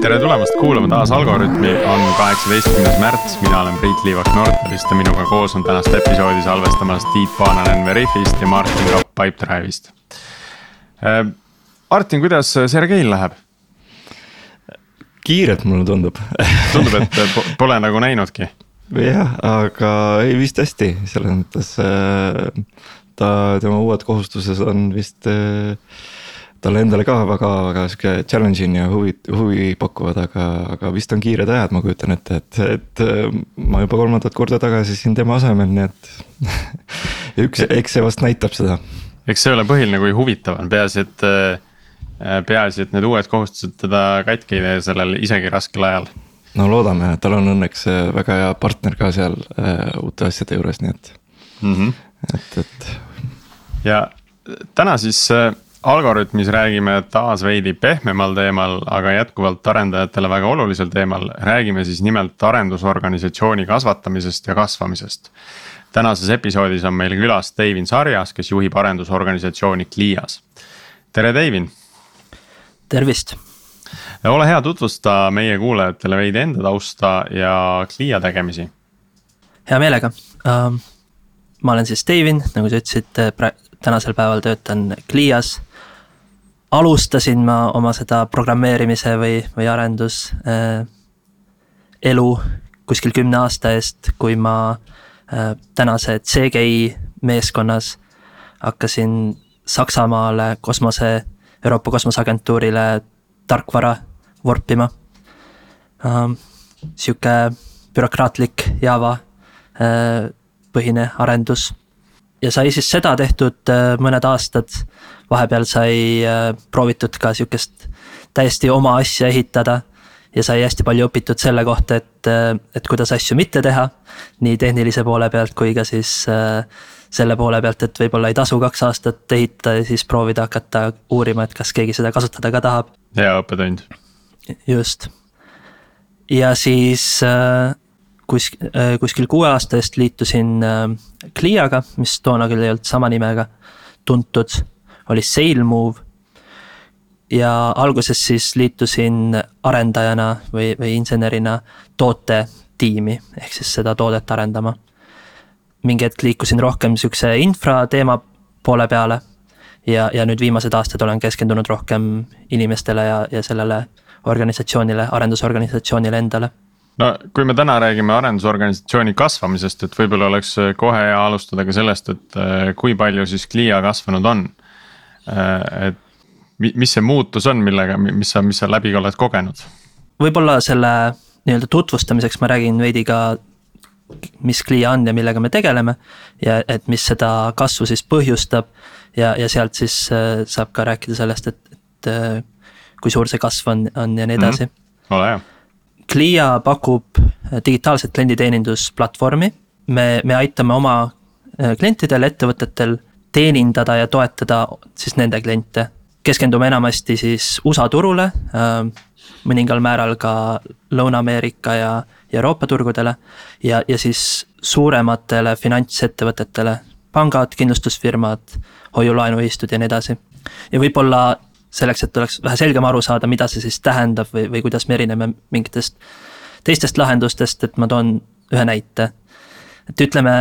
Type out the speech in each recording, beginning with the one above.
tere tulemast kuulama taas Algorütmi, on kaheksateistkümnes märts, mina olen Priit Liivak Nordtalist ja minuga koos on tänast episoodi salvestamas Tiit Paananen Veriffist ja Martin Kapp Pipedrive'ist. Äh, Martin, kuidas Sergeil läheb? kiirelt mulle tundub tundub, et pole nagu näinudki. jah, aga ei vist hästi, selles mõttes äh, ta, tema uued kohustused on vist äh, talle endale ka väga-väga sihuke challenge'ing ja huvi, huvi pakuvad, aga, aga vist on kiired ajad, ma kujutan ette, et, et ma juba kolmandat korda tagasi siin tema asemel, nii et üks, eks see vast näitab seda. eks see ole põhiline, kui huvitav on, peaasi, et, peaasi, et need uued kohustused teda katki ei tee sellel isegi raskel ajal. no loodame, tal on õnneks väga hea partner ka seal äh, uute asjade juures, nii et mm, -hmm. et, et. ja täna siis äh, Algorütmis räägime taas veidi pehmemal teemal, aga jätkuvalt arendajatele väga olulisel teemal, räägime siis nimelt arendusorganisatsiooni kasvatamisest ja kasvamisest. tänases episoodis on meil külas Deivin Sarjas, kes juhib arendusorganisatsiooni Clias. tere, Deivin. tervist. ole hea, tutvusta meie kuulajatele veidi enda tausta ja Clia tegemisi. hea meelega uh,, ma olen siis Deivin, nagu sa ütlesid, tänasel päeval töötan Clias alustasin ma oma seda programmeerimise või, või arendus äh, elu kuskil kümne aasta eest, kui ma äh, tänase CGI meeskonnas hakkasin Saksamaale kosmose, Euroopa Kosmoseagentuurile tarkvara vorpima ähm,. sihuke bürokraatlik Java äh, põhine arendus ja sai siis seda tehtud äh, mõned aastad. vahepeal sai äh, proovitud ka sihukest täiesti oma asja ehitada. ja sai hästi palju õpitud selle kohta, et, äh, et kuidas asju mitte teha. nii tehnilise poole pealt kui ka siis selle poole pealt, et võib-olla ei tasu kaks aastat ehitada ja siis proovida hakata uurima, et kas keegi seda kasutada ka tahab. hea õppetund. just. ja siis kus, äh, kuskil kuue aasta eest liitusin Cliaga, äh, mis toona küll ei olnud sama nimega tuntud, oli SailMove. ja alguses siis liitusin arendajana või, või insenerina tootetiimi, ehk siis seda toodet arendama. mingi hetk liikusin rohkem sihukese infra teema poole peale. ja, ja nüüd viimased aastad olen keskendunud rohkem inimestele ja, ja sellele organisatsioonile, arendusorganisatsioonile endale no kui me täna räägime arendusorganisatsiooni kasvamisest, et võib-olla oleks äh, kohe hea alustada ka sellest, et äh, kui palju siis Clia kasvanud on. Äh, et mis see muutus on, millega, mis sa, mis sa läbi oled kogenud? võib-olla selle nii-öelda tutvustamiseks ma räägin veidi ka, mis Clia on ja millega me tegeleme. ja et mis seda kasvu siis põhjustab ja, ja sealt siis saab ka rääkida sellest, et, et kui suur see kasv on, on ja nii edasi mm. -hmm. ole hea Clia pakub äh, digitaalset klienditeenindusplatvormi. me, me aitame oma äh, klientidel, ettevõtetel teenindada ja toetada siis nende kliente. keskendume enamasti siis USA turule, äh, mõningal määral ka Lõuna-Ameerika ja, ja Euroopa turgudele. ja, ja siis suurematele finantsettevõtetele, pangad, kindlustusfirmad, hoiu-laenuühistud ja nii edasi. ja võib-olla selleks, et oleks vähe selgem aru saada, mida see siis tähendab või, või kuidas me erineme mingitest teistest lahendustest, et ma toon ühe näite. et ütleme,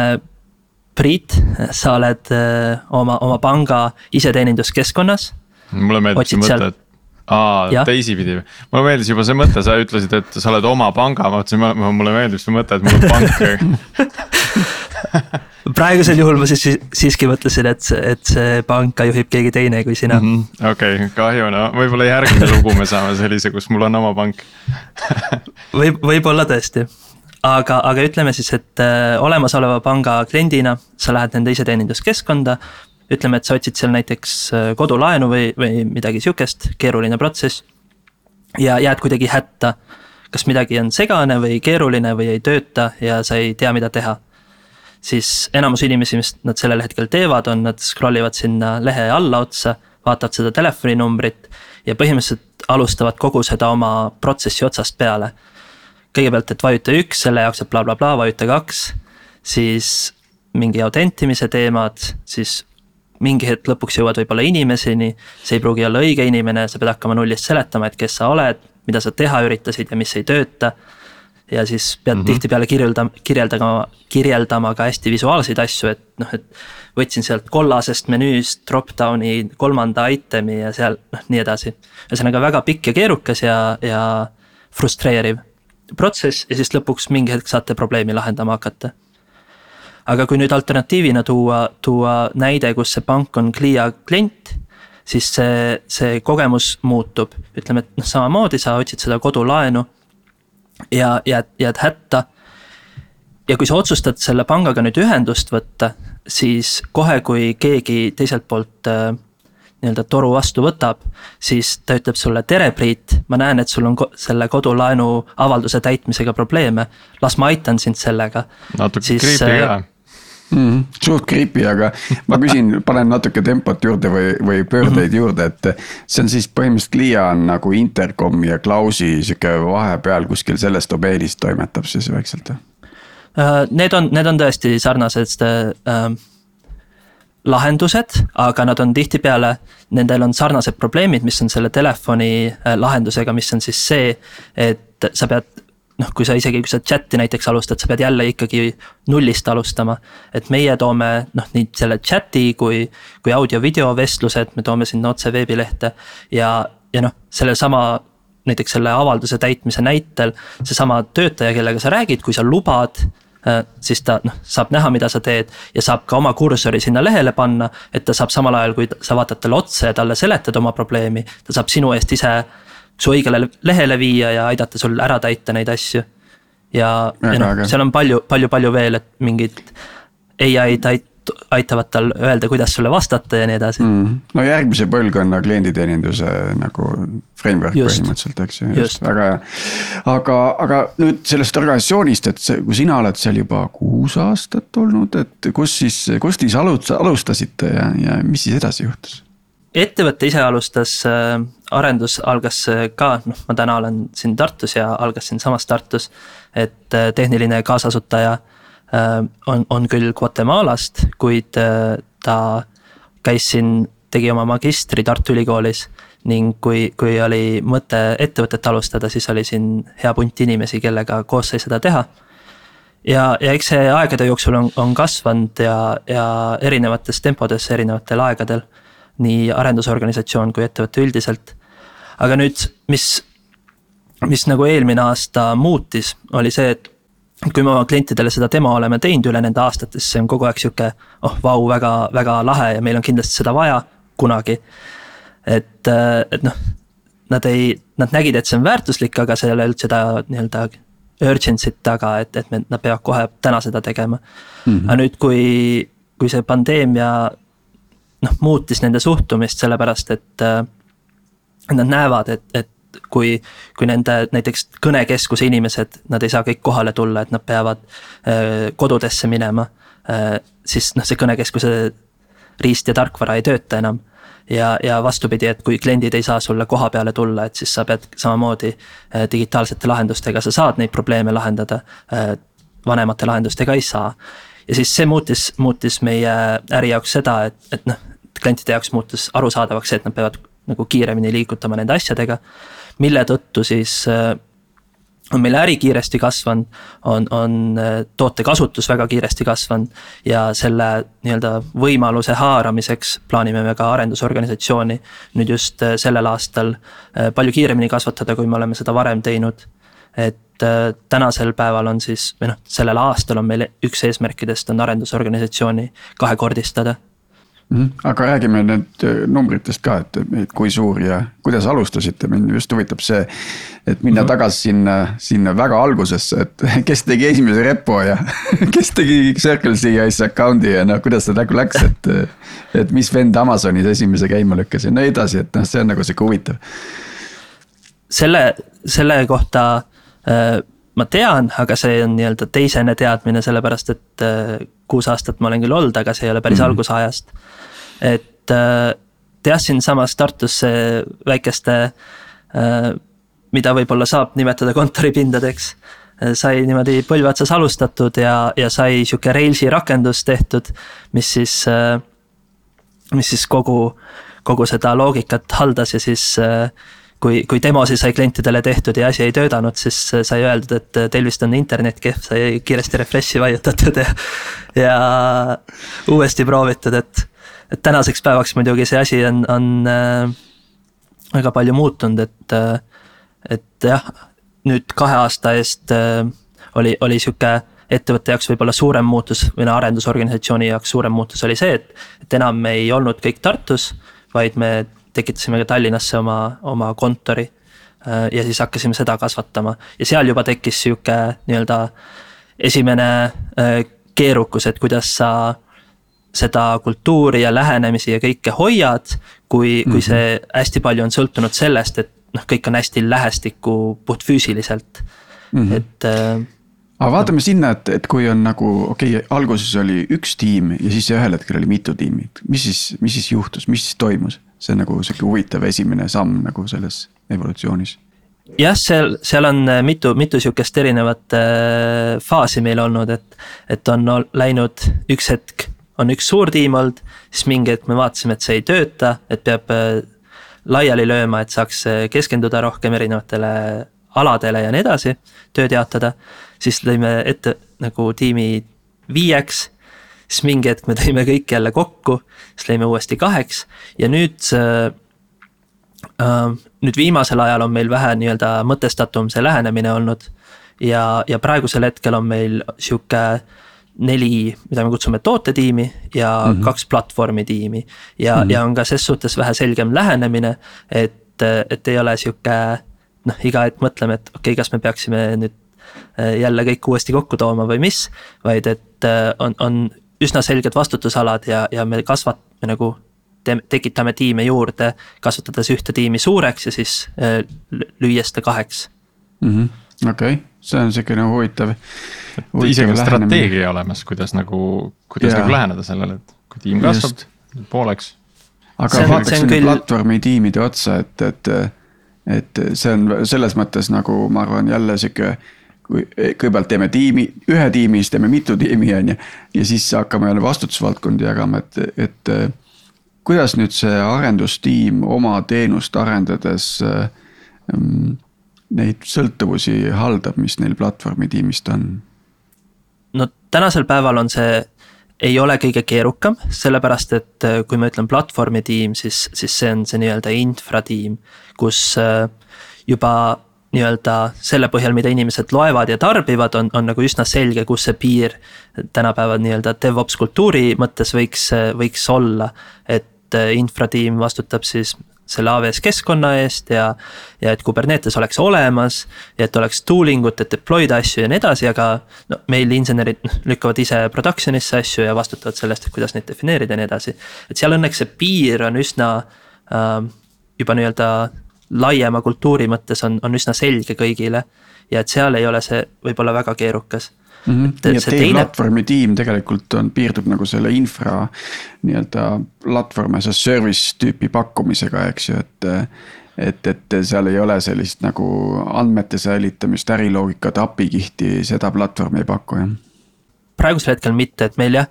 Priit, sa oled äh, oma, oma panga iseteeninduskeskkonnas. mulle meeldib see mõte, et aa, teisipidi, mulle meeldis juba see mõte, sa ütlesid, et sa oled oma panga, ma mõtlesin, mulle meeldib see mõte, et mul on pank praegusel juhul ma siis siiski mõtlesin, et, et see panka juhib keegi teine kui sina -hmm.. okei kahju, no võib-olla järgmine lugu me saame sellise, kus mul on oma pank võib, võib-olla tõesti. aga, aga ütleme siis, et äh, olemasoleva panga kliendina sa lähed nende iseteeninduskeskkonda. ütleme, et sa otsid seal näiteks äh, kodulaenu või, või midagi sihukest, keeruline protsess. ja jääd kuidagi hätta kas midagi on segane või keeruline või ei tööta ja sa ei tea, mida teha siis enamus inimesi, mis nad sellel hetkel teevad, on, nad scroll ivad sinna lehe allaotsa, vaatavad seda telefoninumbrit ja põhimõtteliselt alustavad kogu seda oma protsessi otsast peale. kõigepealt, et vajuta üks selle jaoks, et blablabla bla, bla, vajuta kaks, siis mingi autentimise teemad, siis mingi hetk lõpuks jõuad võib-olla inimeseni, see ei pruugi olla õige inimene, sa pead hakkama nullist seletama, et kes sa oled, mida sa teha üritasid ja mis ei tööta. Ja siis pead mm -hmm. tihtipeale kirjeldama, kirjeldama, kirjeldama ka hästi visuaalseid asju, et noh, et. võtsin sealt kollasest menüüst drop-down'i kolmanda itemi ja seal noh, nii edasi. ühesõnaga väga pikk ja keerukas ja, ja frustreeriv protsess ja siis lõpuks mingi hetk saate probleemi lahendama hakata aga kui nüüd alternatiivina tuua, tuua näide, kus see pank on Clia klient, siis see, see kogemus muutub, ütleme, et noh, samamoodi sa otsid seda kodulaenu ja jääd, jääd hätta. ja kui sa otsustad selle pangaga nüüd ühendust võtta, siis kohe, kui keegi teiselt poolt äh, nii-öelda toru vastu võtab, siis ta ütleb sulle, tere, Priit, ma näen, et sul on ko selle kodulaenu avalduse täitmisega probleeme, las ma aitan sind sellega. natuke creepy ka mm,. suht creepy, aga ma küsin, panen natuke tempot juurde või, või pöördeid juurde, et see on siis põhimõtteliselt Clia on nagu Intercom ja Klausi sihuke vahepeal kuskil selles domeenis toimetab siis vaikselt või? Äh, need on, need on tõesti sarnased äh, lahendused, aga nad on tihtipeale, nendel on sarnased probleemid, mis on selle telefoni äh, lahendusega, mis on siis see, et sa pead noh, kui sa isegi, kui sa chat'i näiteks alustad, sa pead jälle ikkagi nullist alustama. et meie toome noh, nii selle chat'i kui, kui audio-video vestlused, me toome sinna otse veebilehte. ja, ja noh, sellesama näiteks selle avalduse täitmise näitel, seesama töötaja, kellega sa räägid, kui sa lubad äh, siis ta noh, saab näha, mida sa teed ja saab ka oma kursori sinna lehele panna. et ta saab samal ajal, kui sa vaatad talle otsa ja talle seletad oma probleemi, ta saab sinu eest ise su õigele lehele viia ja aidata sul ära täita neid asju. ja, ja noh, seal on palju, palju, palju veel, et mingid ai-d ait-, aitavad tal öelda, kuidas sulle vastata ja nii edasi mm.. no järgmise põlvkonna klienditeeninduse nagu framework just. põhimõtteliselt, eks ju, just, väga hea. aga, aga nüüd sellest organisatsioonist, et see, kui sina oled seal juba kuus aastat olnud, et kus siis, kust siis alustasite ja, ja mis siis edasi juhtus? Ettevõte ise alustas äh,, arendus algas äh, ka, noh, ma täna olen siin Tartus ja algas siinsamas Tartus. et äh, tehniline kaasasutaja äh, on, on küll Guatemalast, kuid äh, ta käis siin, tegi oma magistri Tartu Ülikoolis. ning kui, kui oli mõte ettevõtet alustada, siis oli siin hea punt inimesi, kellega koos sai seda teha ja, ja eks see aegade jooksul on, on kasvanud ja, ja erinevates tempodes erinevatel aegadel nii arendusorganisatsioon kui ettevõte üldiselt. aga nüüd, mis, mis nagu eelmine aasta muutis, oli see, et kui me oma klientidele seda demo oleme teinud üle nende aastate, siis see on kogu aeg sihuke, oh vau, väga, väga lahe ja meil on kindlasti seda vaja kunagi. et, et noh, nad ei, nad nägid, et see on väärtuslik, aga seal ei olnud seda nii-öelda urgency't taga, et, et me, nad peavad kohe täna seda tegema mm. -hmm. aga nüüd, kui, kui see pandeemia noh, muutis nende suhtumist, sellepärast et äh, nad näevad, et, et kui, kui nende näiteks kõnekeskuse inimesed, nad ei saa kõik kohale tulla, et nad peavad äh, kodudesse minema äh,. siis noh, see kõnekeskuse riist ja tarkvara ei tööta enam. ja, ja vastupidi, et kui kliendid ei saa sulle koha peale tulla, et siis sa pead samamoodi äh, digitaalsete lahendustega, sa saad neid probleeme lahendada äh,. vanemate lahendustega ei saa ja siis see muutis, muutis meie äri jaoks seda, et, et noh, klientide jaoks muutus arusaadavaks see, et nad peavad nagu kiiremini liigutama nende asjadega. mille tõttu siis äh, on meil äri kiiresti kasvanud, on, on äh, toote kasutus väga kiiresti kasvanud. ja selle nii-öelda võimaluse haaramiseks plaanime me ka arendusorganisatsiooni nüüd just äh, sellel aastal palju kiiremini kasvatada, kui me oleme seda varem teinud. et tänasel päeval on siis, või noh, sellel aastal on meil üks eesmärkidest on arendusorganisatsiooni kahekordistada Mm -hmm. aga räägime nüüd äh, numbritest ka, et, et kui suur ja kuidas alustasite, mind just huvitab see. et minna mm -hmm. tagasi sinna, sinna väga algusesse, et kes tegi esimese repo ja kes tegi Circle CI-s account'i ja noh, kuidas see nagu läks, et. et mis vend Amazonis esimese käima lükkas ja nii edasi, et noh, see on nagu sihuke huvitav. selle, selle kohta äh, ma tean, aga see on nii-öelda teisene teadmine, sellepärast et äh, kuus aastat ma olen küll olnud, aga see ei ole päris mm -hmm. algusajast et äh, jah, siinsamas Tartus väikeste, äh, mida võib-olla saab nimetada kontoripindadeks äh, sai niimoodi põlve otsas alustatud ja, ja sai sihuke Railsi rakendus tehtud, mis siis, mis siis kogu, kogu seda loogikat haldas ja siis kui, kui demosid sai klientidele tehtud ja asi ei töötanud, siis sai öeldud, et teil vist on internet kehv, sai kiiresti refresh'i vajutatud ja. ja uuesti proovitud, et, et tänaseks päevaks muidugi see asi on, on äh, väga palju muutunud, et, äh, et jah, nüüd kahe aasta eest äh, oli, oli sihuke ettevõtte jaoks võib-olla suurem muutus või no arendusorganisatsiooni jaoks suurem muutus oli see, et, et enam ei olnud kõik Tartus, vaid me tekitasime ka Tallinnasse oma, oma kontori. Äh, ja siis hakkasime seda kasvatama ja seal juba tekkis sihuke nii-öelda esimene äh, keerukus, et kuidas sa seda kultuuri ja lähenemisi ja kõike hoiad, kui, kui mhm. see hästi palju on sõltunud sellest, et noh, kõik on hästi lähestikku puhtfüüsiliselt mm, -hmm. et äh, aga vaatame sinna, et, et kui on nagu okei okay,, alguses oli üks tiim ja siis ühel hetkel oli mitu tiimi, mis siis, mis siis juhtus, mis siis toimus? See on nagu sihuke huvitav esimene samm nagu selles evolutsioonis. jah, seal, seal on äh, mitu, mitu sihukest erinevat äh, faasi meil olnud, et, et on läinud üks hetk, on üks suur tiim olnud, siis mingi hetk me vaatasime, et see ei tööta, et peab äh, laiali lööma, et saaks äh, keskenduda rohkem erinevatele aladele ja nii edasi, tööd jaotada siis lõime ette nagu tiimi viieks. Siis mingi hetk me tõime kõik jälle kokku, siis lõime uuesti kaheks ja nüüd äh,. nüüd viimasel ajal on meil vähe nii-öelda mõtestatum see lähenemine olnud. ja, ja praegusel hetkel on meil sihuke neli, mida me kutsume tootetiimi ja mm -hmm. kaks platvormi tiimi. ja mm, -hmm. ja on ka ses suhtes vähe selgem lähenemine, et, et ei ole sihuke noh, iga hetk mõtleme, et okei okay,, kas me peaksime nüüd Äh, jälle kõik uuesti kokku tooma või mis. vaid et äh, on, on üsna selged vastutusalad ja, ja me kasvat-, me nagu teeme, tekitame tiime juurde, kasvatades ühte tiimi suureks ja siis äh, lüües ta kaheks mm -hmm.. okei okay., see on siukene huvitav. isegi strateegia olemas, kuidas nagu, kuidas ja. nagu läheneda sellele, et kui tiim kasvab Just. pooleks. aga vaataks nüüd küll... platvormi tiimide otsa, et, et, et see on selles mõttes nagu ma arvan jälle sihuke kõigepealt teeme tiimi, ühe tiimi, siis teeme mitu tiimi, on ju. ja siis hakkame jälle vastutusvaldkondi jagama, et, et kuidas nüüd see arendustiim oma teenust arendades ähm, neid sõltuvusi haldab, mis neil platvormi tiimist on? no tänasel päeval on see, ei ole kõige keerukam, sellepärast et kui ma ütlen platvormi tiim, siis, siis see on see nii-öelda infratiim, kus juba nii-öelda selle põhjal, mida inimesed loevad ja tarbivad, on, on nagu üsna selge, kus see piir tänapäeval nii-öelda DevOps kultuuri mõttes võiks, võiks olla. et äh, infratiim vastutab siis selle AWS keskkonna eest ja, ja et Kubernetes oleks olemas. ja et oleks tooling ut, et deploy da asju ja nii edasi, aga no meil insenerid lükkavad ise production'isse asju ja vastutavad selle eest, et kuidas neid defineerida ja nii edasi. et seal õnneks see piir on üsna äh, juba nii-öelda laiema kultuuri mõttes on, on üsna selge kõigile. ja et seal ei ole see võib-olla väga keerukas mm. -hmm. nii et teie teine... platvormi tiim tegelikult on, piirdub nagu selle infra nii-öelda platvorm as a service tüüpi pakkumisega, eks ju, et. et, et seal ei ole sellist nagu andmete säilitamist, äriloogikat, API-kihti, seda platvorm ei paku jah? praegusel hetkel mitte, et meil jah,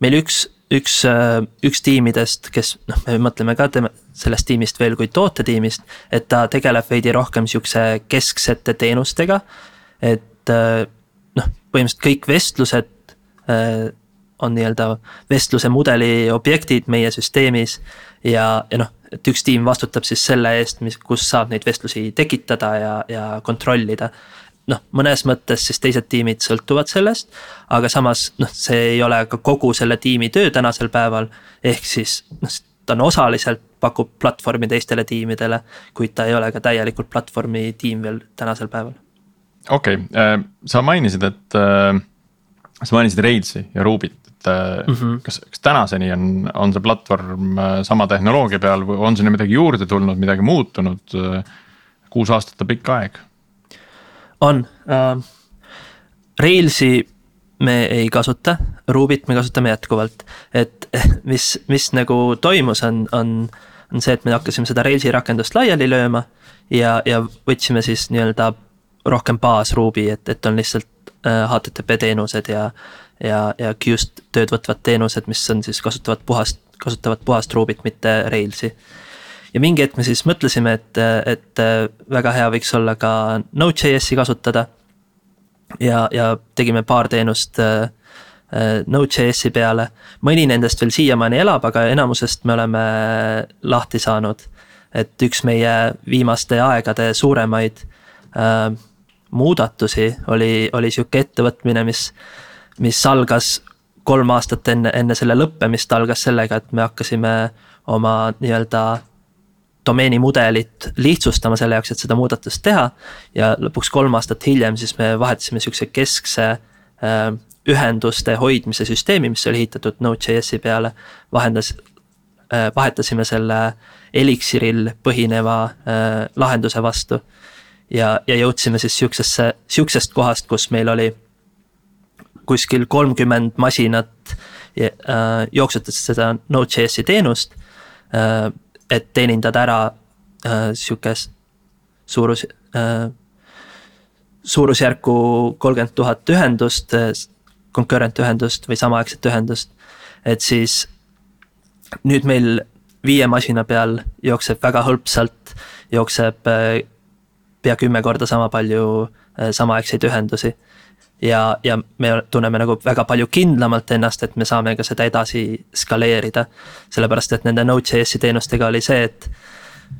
meil üks üks, äh, üks tiimidest, kes noh, me mõtleme ka tema, sellest tiimist veel kui tootetiimist, et ta tegeleb veidi rohkem sihukese kesksete teenustega. et äh, noh, põhimõtteliselt kõik vestlused äh, on nii-öelda vestluse mudeli objektid meie süsteemis. ja, ja noh, et üks tiim vastutab siis selle eest, mis, kus saab neid vestlusi tekitada ja, ja kontrollida noh, mõnes mõttes siis teised tiimid sõltuvad sellest. aga samas noh, see ei ole ka kogu selle tiimi töö tänasel päeval. ehk siis noh, ta on osaliselt pakub platvormi teistele tiimidele, kuid ta ei ole ka täielikult platvormi tiim veel tänasel päeval. okei okay., äh, sa mainisid, et äh, sa mainisid Railsi ja Rubyt, et mm -hmm. kas, kas tänaseni on, on see platvorm sama tehnoloogia peal või on sinna midagi juurde tulnud, midagi muutunud? kuus aastat on pikk aeg on uh,. Railsi me ei kasuta, Rubyt me kasutame jätkuvalt, et mis, mis nagu toimus, on, on, on see, et me hakkasime seda Railsi rakendust laiali lööma. ja, ja võtsime siis nii-öelda rohkem baas-Ruby, et, et on lihtsalt HTTP teenused ja. ja, ja Q'st tööd võtvad teenused, mis on siis kasutavad puhast, kasutavad puhast Rubyt, mitte Railsi ja mingi hetk me siis mõtlesime, et, et väga hea võiks olla ka Node.js-i kasutada. ja, ja tegime paar teenust äh, Node.js-i peale, mõni nendest veel siiamaani elab, aga enamusest me oleme lahti saanud. et üks meie viimaste aegade suuremaid äh, muudatusi oli, oli sihuke ettevõtmine, mis, mis algas kolm aastat enne, enne selle lõppemist algas sellega, et me hakkasime oma nii-öelda domeenimudelit lihtsustama selle jaoks, et seda muudatust teha. ja lõpuks kolm aastat hiljem siis me vahetasime sihukese keskse äh, ühenduste hoidmise süsteemi, mis oli ehitatud Node.js-i peale. vahendas äh,, vahetasime selle Elixiril põhineva äh, lahenduse vastu. ja, ja jõudsime siis sihukesesse, sihukesest kohast, kus meil oli kuskil kolmkümmend masinat äh, jooksutasid seda Node.js-i teenust äh,. Et teenindada ära äh, sihukest suurus äh,, suurusjärku kolmkümmend tuhat ühendust äh,, concurrent ühendust või samaaegset ühendust. et siis nüüd meil viie masina peal jookseb väga hõlpsalt, jookseb äh, pea kümme korda sama palju äh, samaaegseid ühendusi ja, ja me tunneme nagu väga palju kindlamalt ennast, et me saame ka seda edasi skaleerida. sellepärast, et nende Node.js-i teenustega oli see, et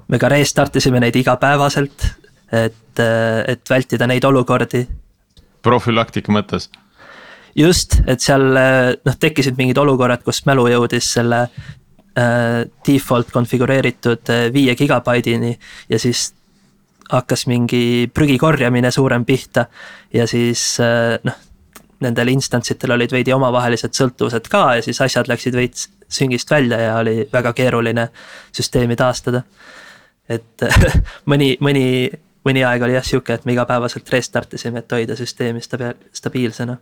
me ka restart isime neid igapäevaselt, et, et vältida neid olukordi. profülaktika mõttes just, et seal noh, tekkisid mingid olukorrad, kus mälu jõudis selle äh, default konfigureeritud äh, viie gigabaidini ja siis hakkas mingi prügi korjamine suurem pihta ja siis äh, noh, nendel instance itel olid veidi omavahelised sõltuvused ka ja siis asjad läksid veits süngist välja ja oli väga keeruline süsteemi taastada. et mõni, mõni, mõni aeg oli jah sihuke, et me igapäevaselt restart isime, et hoida süsteemi stabi-, stabiilsena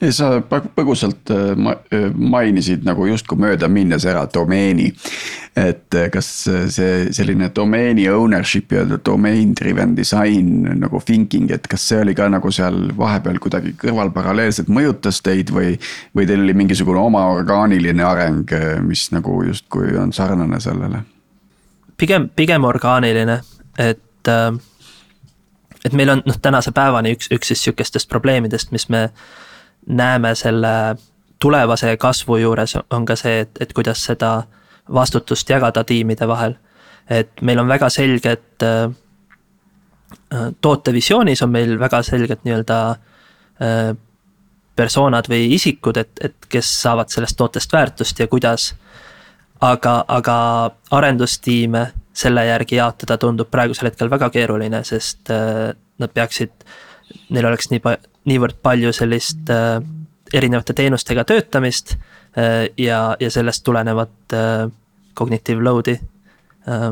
ja sa põgusalt äh, äh, mainisid nagu justkui mööda minnes ära domeeni. Et äh, kas see selline domeeni ownership ja domain driven design nagu thinking, et kas see oli ka nagu seal vahepeal kuidagi kõrval paralleelselt mõjutas teid või. või teil oli mingisugune oma orgaaniline areng, mis nagu justkui on sarnane sellele? pigem, pigem orgaaniline, et et meil on noh, tänase päevani üks, üks siis sihukestest probleemidest, mis me näeme selle tulevase kasvu juures on ka see, et, et kuidas seda vastutust jagada tiimide vahel. et meil on väga selged äh, tootevisioonis on meil väga selged nii-öelda äh, persoonad või isikud, et, et kes saavad sellest tootest väärtust ja kuidas. aga, aga arendustiime selle järgi jaotada tundub praegusel hetkel väga keeruline, sest äh, nad peaksid, neil oleks nii pa-, niivõrd palju sellist äh, erinevate teenustega töötamist äh, ja, ja sellest tulenevat äh, cognitive load'i äh,.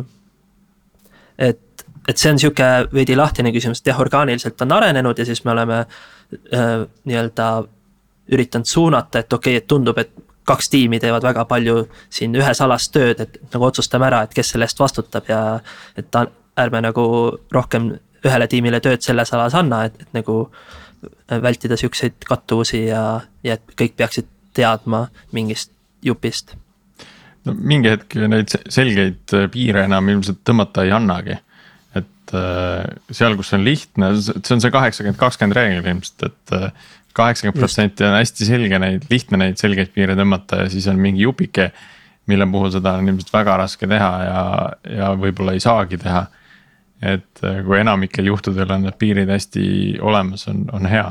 et, et see on sihuke veidi lahtine küsimus, et jah, orgaaniliselt on arenenud ja siis me oleme äh, nii-öelda üritanud suunata, et okei okay,, et tundub, et kaks tiimi teevad väga palju siin ühes alas tööd, et nagu otsustame ära, et kes selle eest vastutab ja et ta, ärme nagu rohkem ühele tiimile tööd selles alas anna, et, et nagu vältida siukseid kattuvusi ja, ja et kõik peaksid teadma mingist jupist. No mingi hetk neid selgeid piire enam ilmselt tõmmata ei annagi. et äh, seal, kus on lihtne, see on see kaheksakümmend, kakskümmend reegel ilmselt, et äh, kaheksakümmend protsenti on hästi selge neid, lihtne neid selgeid piire tõmmata ja siis on mingi jupike. mille puhul seda on ilmselt väga raske teha ja, ja võib-olla ei saagi teha et äh, kui enamikel juhtudel on need piirid hästi olemas, on, on hea.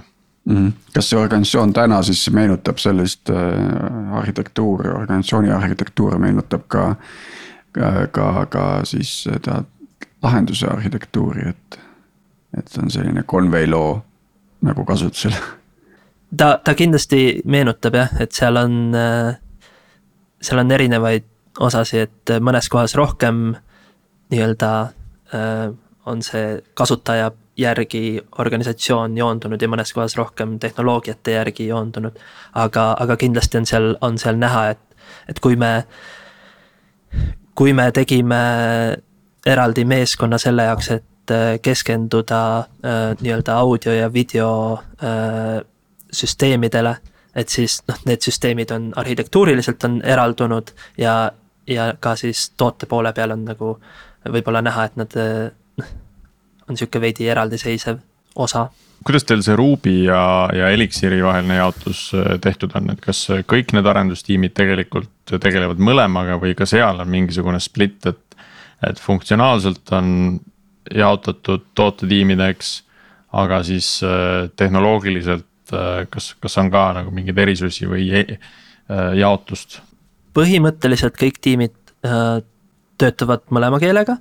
Kas see organisatsioon täna siis meenutab sellist äh, arhitektuuri, organisatsiooni arhitektuuri meenutab ka, ka, ka, ka siis seda lahenduse arhitektuuri, et, et on selline convey law nagu kasutusel? ta, ta kindlasti meenutab jah, et seal on, äh, seal on erinevaid osasid, et mõnes kohas rohkem nii-öelda Äh, on see kasutaja järgi organisatsioon joondunud ja mõnes kohas rohkem tehnoloogiate järgi joondunud. aga, aga kindlasti on seal, on seal näha, et, et kui me, kui me tegime eraldi meeskonna selle jaoks, et äh, keskenduda äh, nii-öelda audio ja video äh, süsteemidele. et siis noh, need süsteemid on arhitektuuriliselt on eraldunud ja, ja ka siis toote poole peal on nagu võib-olla näha, et nad noh, on sihuke veidi eraldiseisev osa. kuidas teil see Ruby ja, ja Elixiri vaheline jaotus tehtud on, et kas kõik need arendustiimid tegelikult tegelevad mõlemaga või ka seal on mingisugune split, et. et funktsionaalselt on jaotatud tootetiimideks, aga siis tehnoloogiliselt kas, kas on ka nagu mingeid erisusi või jaotust? põhimõtteliselt kõik tiimid äh, töötavad mõlema keelega.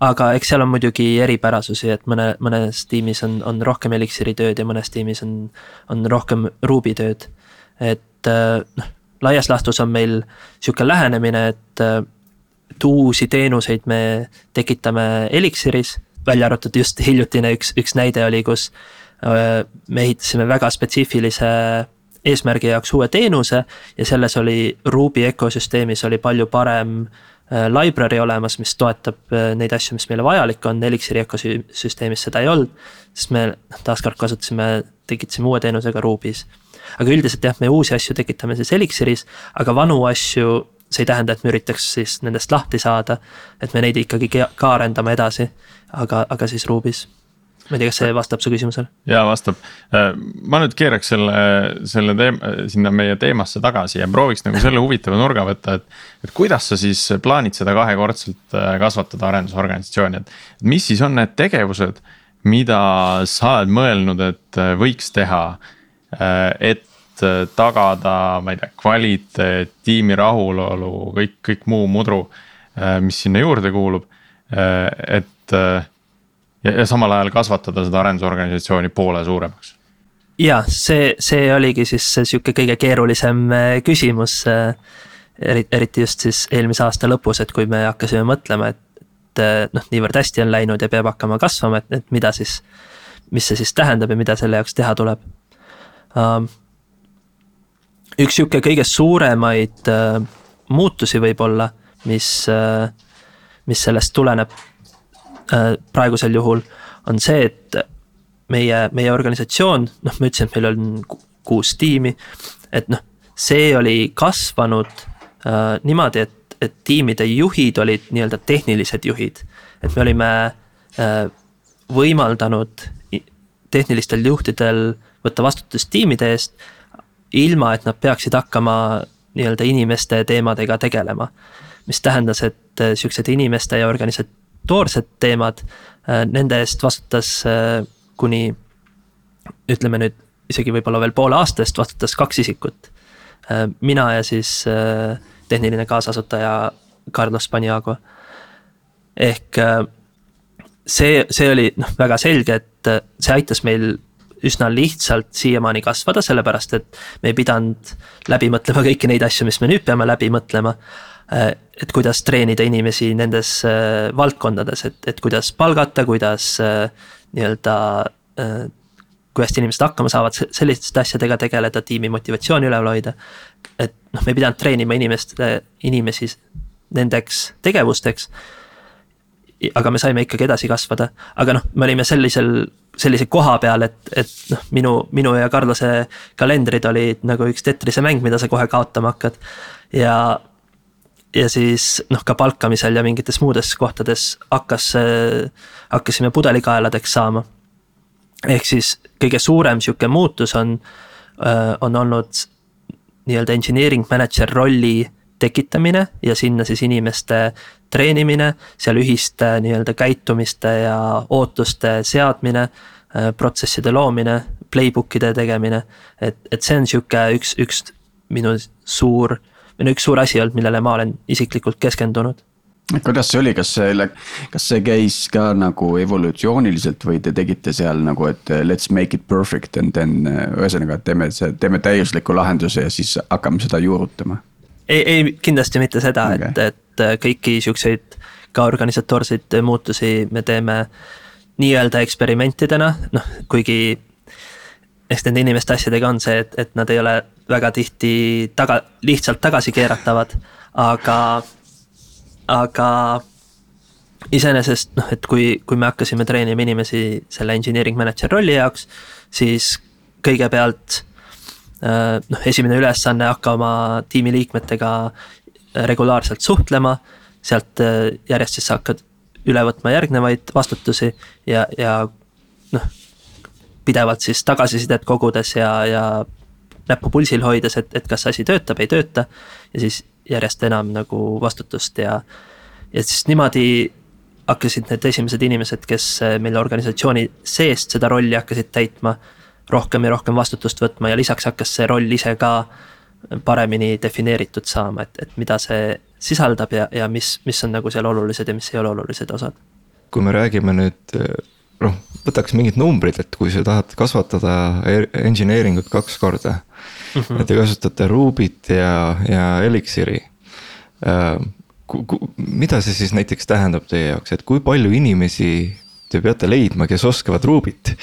Aga eks seal on muidugi eripärasusi, et mõne, mõnes tiimis on, on rohkem Elixiri tööd ja mõnes tiimis on, on rohkem Ruby tööd. et äh, noh, laias laastus on meil sihuke lähenemine, et, äh, et uusi teenuseid me tekitame Elixiris, välja arvatud just hiljutine üks, üks näide oli, kus me ehitasime väga spetsiifilise eesmärgi jaoks uue teenuse ja selles oli Ruby ökosüsteemis oli palju parem äh, library olemas, mis toetab äh, neid asju, mis meile vajalik on, Elixiri ökosüsteemis seda ei olnud. sest me taaskord kasutasime, tekitasime uue teenusega Ruby's. aga üldiselt jah, me uusi asju tekitame siis Elixiris, aga vanu asju, see ei tähenda, et me üritaks siis nendest lahti saada. et me neid ikkagi ka arendame edasi, aga, aga siis Ruby's ma ei tea, kas see vastab su küsimusele? ja vastab, äh, ma nüüd keeraks selle, selle teema, sinna meie teemasse tagasi ja prooviks nagu selle huvitava nurga võtta, et. et kuidas sa siis plaanid seda kahekordselt äh, kasvatada arendusorganisatsiooni, et mis siis on need tegevused, mida sa oled mõelnud, et äh, võiks teha, et tagada, ma ei tea, kvaliteet, tiimi rahulolu, kõik, kõik muu mudru, mis sinna juurde kuulub, et ja, samal ajal kasvatada seda arendusorganisatsiooni poole suuremaks. ja see, see oligi siis sihuke kõige keerulisem äh, küsimus. Äh, eriti just siis eelmise aasta lõpus, et kui me hakkasime mõtlema, et, et äh, noh, niivõrd hästi on läinud ja peab hakkama kasvama, et, et mida siis. mis see siis tähendab ja mida selle jaoks teha tuleb um,. üks sihuke kõige suuremaid uh, muutusi võib-olla, mis uh,, mis sellest tuleneb praegusel juhul on see, et meie, meie organisatsioon, noh, ma ütlesin, et meil on kuus tiimi. et noh, see oli kasvanud äh, niimoodi, et, et tiimide juhid olid nii-öelda tehnilised juhid. et me olime äh, võimaldanud tehnilistel juhtidel võtta vastutust tiimide eest. ilma, et nad peaksid hakkama nii-öelda inimeste teemadega tegelema. mis tähendas, et äh, sihukesed inimeste ja organisat-, toorsed teemad, äh, nende eest vastutas äh, kuni ütleme nüüd isegi võib-olla veel poole aasta eest vastutas kaks isikut. Äh, mina ja siis tehniline kaasasutaja Carlos Paniago. ehk see, see oli noh, väga selge, et see aitas meil üsna lihtsalt siiamaani kasvada, sellepärast et me ei pidanud läbi mõtlema kõiki neid asju, mis me nüüd peame läbi mõtlema. Äh, et kuidas treenida inimesi nendes äh, valdkondades, et, et kuidas palgata, kuidas äh, nii-öelda kui hästi inimesed hakkama saavad, selliste asjadega tegeleda, tiimi motivatsiooni üleval hoida. et noh, me ei pidanud treenima inimeste, inimesi nendeks tegevusteks. aga me saime ikkagi edasi kasvada, aga noh, me olime sellisel, sellise koha peal, et, et noh, minu, minu ja Carlose kalendrid olid nagu üks tetrise mäng, mida sa kohe kaotama hakkad. ja ja siis noh, ka palkamisel ja mingites muudes kohtades hakkas, hakkasime pudelikaeladeks saama. ehk siis kõige suurem sihuke muutus on, on olnud nii-öelda engineering manager rolli tekitamine ja sinna siis inimeste treenimine, seal ühiste nii-öelda käitumiste ja ootuste seadmine, protsesside loomine, playbook'ide tegemine. et, et see on sihuke üks, üks minu suur või no üks suur asi olnud, millele ma olen isiklikult keskendunud kuidas see oli, kas selle, kas see käis ka nagu evolutsiooniliselt või te tegite seal nagu, et let's make it perfect and then ühesõnaga teeme see, teeme täiusliku lahenduse ja siis hakkame seda juurutama? ei, ei kindlasti mitte seda okay., et, et kõiki siukseid ka organisatoorseid muutusi me teeme nii-öelda eksperimentidena, noh kuigi eks nende inimeste asjadega on see, et, et nad ei ole väga tihti taga, lihtsalt tagasi keeratavad, aga, aga iseenesest noh, et kui, kui me hakkasime treenima inimesi selle engineering manager rolli jaoks, siis kõigepealt äh, noh, esimene ülesanne hakka oma tiimiliikmetega regulaarselt suhtlema. sealt äh, järjest siis hakkad üle võtma järgnevaid vastutusi ja, ja noh, pidevalt siis tagasisidet kogudes ja, ja näppu pulsil hoides, et, et kas asi töötab, ei tööta. ja siis järjest enam nagu vastutust ja, ja siis niimoodi hakkasid need esimesed inimesed, kes meil organisatsiooni seest seda rolli hakkasid täitma. rohkem ja rohkem vastutust võtma ja lisaks hakkas see roll ise ka paremini defineeritud saama, et, et mida see sisaldab ja, ja mis, mis on nagu seal olulised ja mis ei ole olulised osad. kui me räägime nüüd noh, võtaks mingid numbrid, et kui sa tahad kasvatada e-, engineering ut kaks korda mm. -hmm. et te kasutate Rubyt ja, ja Elixiri äh,. mida see siis näiteks tähendab teie jaoks, et kui palju inimesi te peate leidma, kes oskavad Rubyt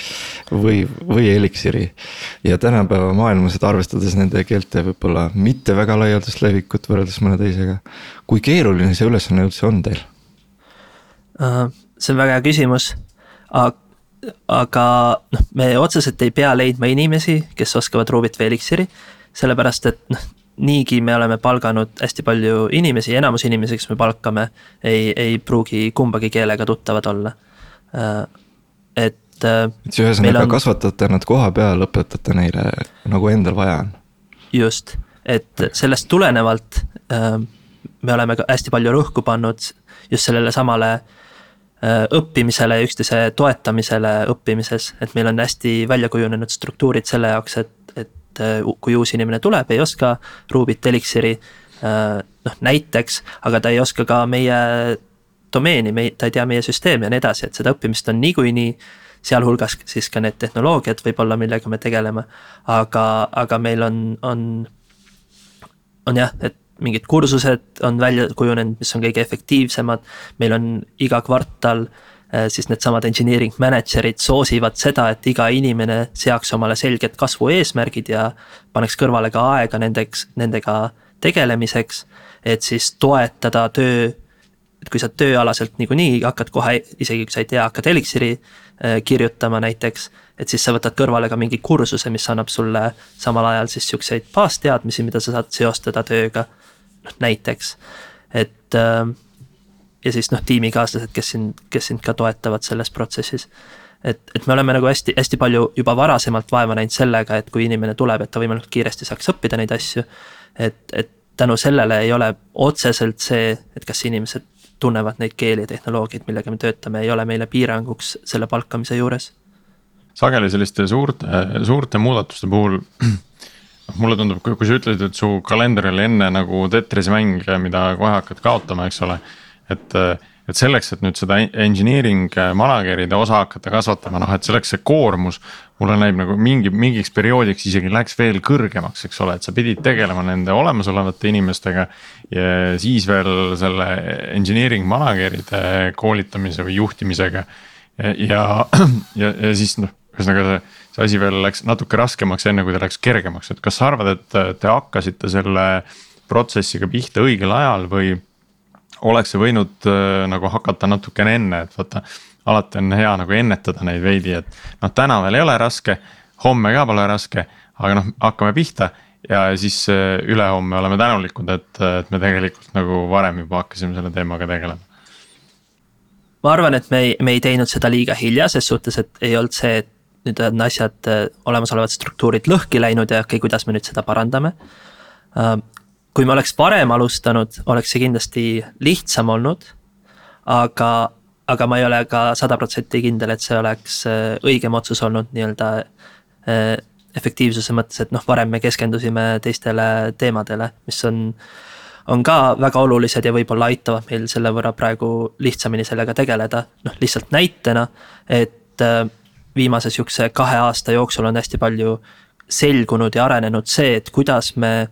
või, või Elixiri. ja tänapäeva maailmas, et arvestades nende keelte võib-olla mitte väga laialdast levikut võrreldes mõne teisega. kui keeruline see ülesanne üldse on teil uh,? see on väga hea küsimus aga noh, me otseselt ei pea leidma inimesi, kes oskavad Rubyt või Elixiri. sellepärast, et noh, niigi me oleme palganud hästi palju inimesi, enamus inimesi, kes me palkame, ei, ei pruugi kumbagi keelega tuttavad olla. Äh, et. Äh, et siis ühesõnaga on... kasvatate nad koha peal, õpetate neile nagu endal vaja on. just, et sellest tulenevalt äh, me oleme ka hästi palju rõhku pannud just sellele samale äh, Äh, õppimisele ja üksteise toetamisele õppimises, et meil on hästi välja kujunenud struktuurid selle jaoks, et, et äh, kui uus inimene tuleb, ei oska Rubyt, Elixiri. Äh, noh näiteks, aga ta ei oska ka meie domeeni, me, ta ei tea meie süsteemi ja nii edasi, et seda õppimist on niikuinii sealhulgas siis ka need tehnoloogiad võib-olla, millega me tegeleme. aga, aga meil on, on, on jah, et mingid kursused on välja kujunenud, mis on kõige efektiivsemad. meil on iga kvartal äh, siis needsamad engineering manager'id soosivad seda, et iga inimene seaks omale selged kasvueesmärgid ja paneks kõrvale ka aega nendeks, nendega tegelemiseks. et siis toetada töö, et kui sa tööalaselt niikuinii hakkad kohe, isegi kui sa ei tea, hakkad Elixiri äh, kirjutama näiteks et siis sa võtad kõrvale ka mingi kursuse, mis annab sulle samal ajal siis siukseid baasteadmisi, mida sa saad seostada tööga noh näiteks, et äh, ja siis noh, tiimikaaslased, kes sind, kes sind ka toetavad selles protsessis. et, et me oleme nagu hästi, hästi palju juba varasemalt vaeva näinud sellega, et kui inimene tuleb, et ta võimalikult kiiresti saaks õppida neid asju. et, et tänu sellele ei ole otseselt see, et kas inimesed tunnevad neid keeli ja tehnoloogiaid, millega me töötame, ei ole meile piiranguks selle palkamise juures. sageli selliste suurte, suurte muudatuste puhul mulle tundub, kui sa ütlesid, et su kalender oli enne nagu Tetrise mäng, mida kohe hakkad kaotama, eks ole. et, et selleks, et nüüd seda engineering manager'ide osa hakata kasvatama, noh, et selleks see koormus. mulle näib nagu mingi, mingiks perioodiks isegi läks veel kõrgemaks, eks ole, et sa pidid tegelema nende olemasolevate inimestega. ja siis veel selle engineering manager'ide koolitamise või juhtimisega. ja, ja, ja, siis noh, ühesõnaga see see asi veel läks natuke raskemaks, enne kui ta läks kergemaks, et kas sa arvad, et te hakkasite selle protsessiga pihta õigel ajal või oleks see võinud äh, nagu hakata natukene enne, et vaata. alati on hea nagu ennetada neid veidi, et noh, täna veel ei ole raske, homme ka pole raske, aga noh, hakkame pihta ja siis äh, ülehomme oleme tänulikud, et, et me tegelikult nagu varem juba hakkasime selle teemaga tegelema ma arvan, et me ei, me ei teinud seda liiga hilja, ses suhtes, et ei olnud see, et nüüd on asjad, äh, olemasolevad struktuurid lõhki läinud ja okei okay,, kuidas me nüüd seda parandame. Äh, kui me oleks varem alustanud, oleks see kindlasti lihtsam olnud. aga, aga ma ei ole ka sada protsenti kindel, et see oleks äh, õigem otsus olnud nii-öelda efektiivsuse mõttes, et noh, varem me keskendusime teistele teemadele, mis on on ka väga olulised ja võib-olla aitavad meil selle võrra praegu lihtsamini sellega tegeleda, noh lihtsalt näitena, et viimase sihukese kahe aasta jooksul on hästi palju selgunud ja arenenud see, et kuidas me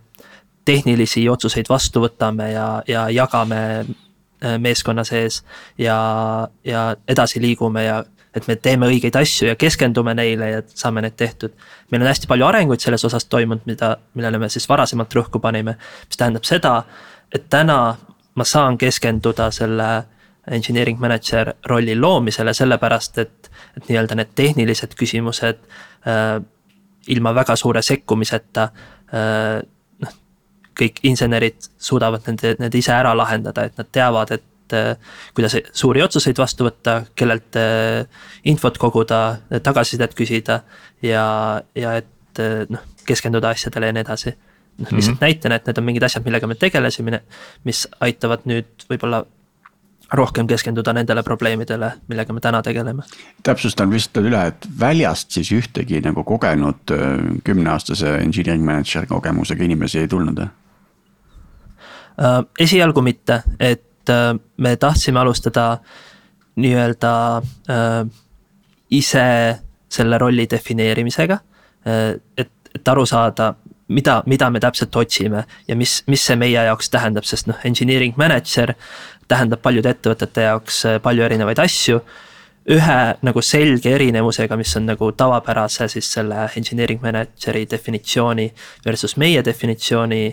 tehnilisi otsuseid vastu võtame ja, ja jagame äh, meeskonna sees ja, ja edasi liigume ja et me teeme õigeid asju ja keskendume neile ja saame need tehtud. meil on hästi palju arenguid selles osas toimunud, mida, millele me siis varasemalt rõhku panime, mis tähendab seda, et täna ma saan keskenduda selle engineering manager rolli loomisele, sellepärast et, et nii-öelda need tehnilised küsimused äh, ilma väga suure sekkumiseta äh, noh, kõik insenerid suudavad nende, need ise ära lahendada, et nad teavad, et äh, kuidas suuri otsuseid vastu võtta, kellelt äh, infot koguda, tagasisidet küsida ja, ja et äh, noh, keskenduda asjadele ja nii edasi. noh, lihtsalt mm -hmm. näitena, et need on mingid asjad, millega me tegelesime, mis aitavad nüüd võib-olla rohkem keskenduda nendele probleemidele, millega me täna tegeleme. täpsustan vist üle, et väljast siis ühtegi nagu kogenud kümneaastase engineering manager kogemusega inimesi ei tulnud? Äh, esialgu mitte, et äh, me tahtsime alustada nii-öelda äh, ise selle rolli defineerimisega. et, et aru saada, mida, mida me täpselt otsime ja mis, mis see meie jaoks tähendab, sest noh, engineering manager tähendab paljude ettevõtete jaoks palju erinevaid asju ühe nagu selge erinevusega, mis on nagu tavapärase siis selle engineering manager'i definitsiooni versus meie definitsiooni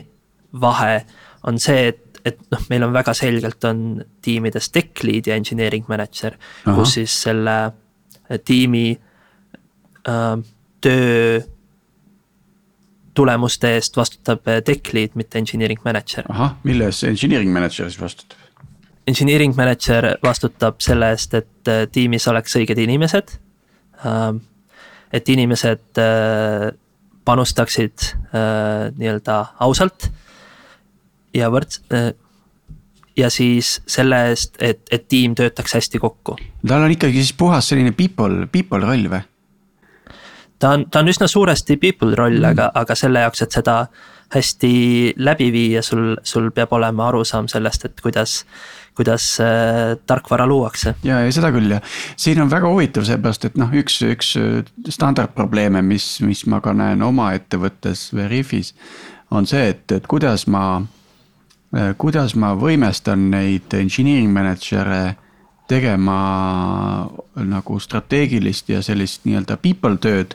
vahe on see, et, et noh, meil on väga selgelt on tiimides tech lead ja engineering manager, kus siis selle äh, tiimi äh, töö tulemuste eest vastutab äh, tech lead, mitte engineering manager. ahah, mille eest see engineering manager siis vastutab? Engineering manager vastutab selle eest, et äh, tiimis oleks õiged inimesed. et inimesed panustaksid nii-öelda ausalt ja võrds-, äh, ja siis selle eest, et, et tiim töötaks hästi kokku. tal on ikkagi siis puhas selline people, people roll või? ta on, ta on üsna suuresti people roll mm., aga, aga selle jaoks, et seda hästi läbi viia, sul, sul peab olema arusaam sellest, et kuidas kuidas äh, tarkvara luuakse. ja, ja seda küll ja siin on väga huvitav seepärast, et noh, üks, üks äh, standardprobleeme, mis, mis ma ka näen oma ettevõttes Veriffis. on see, et, et kuidas ma Äh, kuidas ma võimestan neid engineering manager'e tegema nagu strateegilist ja sellist nii-öelda people tööd.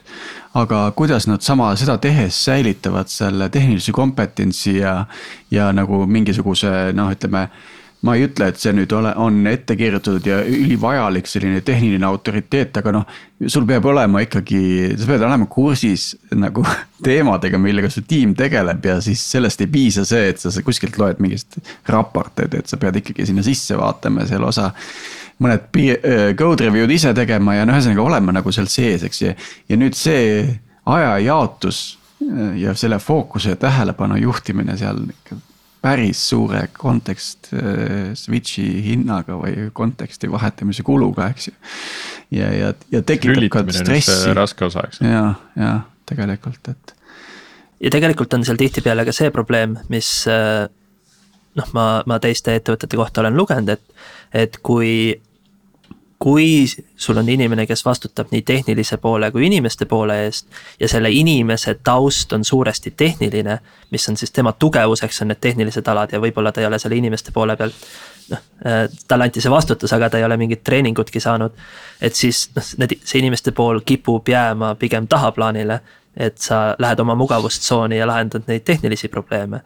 aga kuidas nad sama, seda tehes säilitavad selle tehnilise kompetentsi ja, ja nagu mingisuguse noh, ütleme ma ei ütle, et see nüüd ole, on ette kirjutatud ja ülivajalik selline tehniline autoriteet, aga noh. sul peab olema ikkagi, sa pead olema kursis nagu teemadega, millega su tiim tegeleb ja siis sellest ei piisa see, et sa kuskilt loed mingist raporteid, et sa pead ikkagi sinna sisse vaatama ja seal osa mõned code review'd ise tegema ja no ühesõnaga olema nagu seal sees, eks ju. ja nüüd see ajajaotus ja selle fookuse ja tähelepanu juhtimine seal ikka päris suure kontekst äh, switch'i hinnaga või konteksti vahetamise kuluga, eks ju. ja, ja, ja tekitab ka stressi. raske osa, eks. ja, ja tegelikult, et. ja tegelikult on seal tihtipeale ka see probleem, mis äh, noh, ma, ma teiste ettevõtete kohta olen lugenud, et, et kui kui sul on inimene, kes vastutab nii tehnilise poole kui inimeste poole eest ja selle inimese taust on suuresti tehniline, mis on siis tema tugevuseks, on need tehnilised alad ja võib-olla ta ei ole selle inimeste poole pealt noh, äh, talle anti see vastutus, aga ta ei ole mingit treeningutki saanud. et siis noh, need, see inimeste pool kipub jääma pigem tahaplaanile, et sa lähed oma mugavustsooni ja lahendad neid tehnilisi probleeme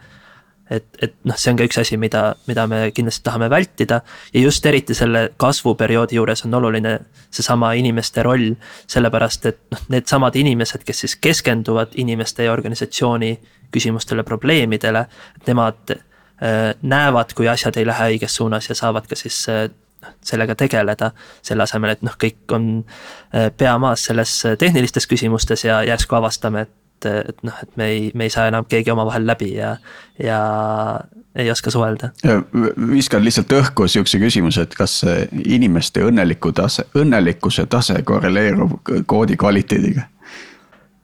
et, et noh, see on ka üks asi, mida, mida me kindlasti tahame vältida. ja just eriti selle kasvuperioodi juures on oluline seesama inimeste roll. sellepärast, et noh, needsamad inimesed, kes siis keskenduvad inimeste ja organisatsiooni küsimustele, probleemidele. Nemad äh, näevad, kui asjad ei lähe õiges suunas ja saavad ka siis äh, sellega tegeleda. selle asemel, et noh, kõik on äh, pea maas selles tehnilistes küsimustes ja järsku avastame, et et, et noh, et me ei, me ei saa enam keegi omavahel läbi ja, ja ei oska suhelda. viskan lihtsalt õhku sihukese küsimuse, et kas inimeste õnneliku tase, õnnelikkuse tase korreleerub koodi kvaliteediga?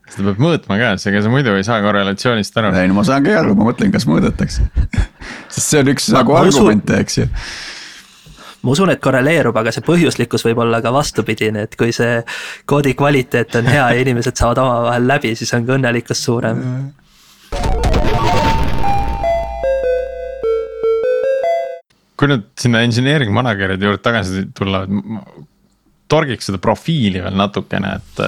seda peab mõõtma ka, ega sa muidu ei saa korrelatsioonist aru. ei no ma saan ka aru, ma mõtlen, kas mõõdetakse sest see on üks ma, nagu argumente, eks ju ma usun, et korreleerub, aga see põhjuslikkus võib olla ka vastupidine, et kui see koodi kvaliteet on hea ja inimesed saavad omavahel läbi, siis on ka õnnelikkus suurem. kui nüüd sinna engineering manager'ide juurde tagasi tulla, torgiks seda profiili veel natukene, et.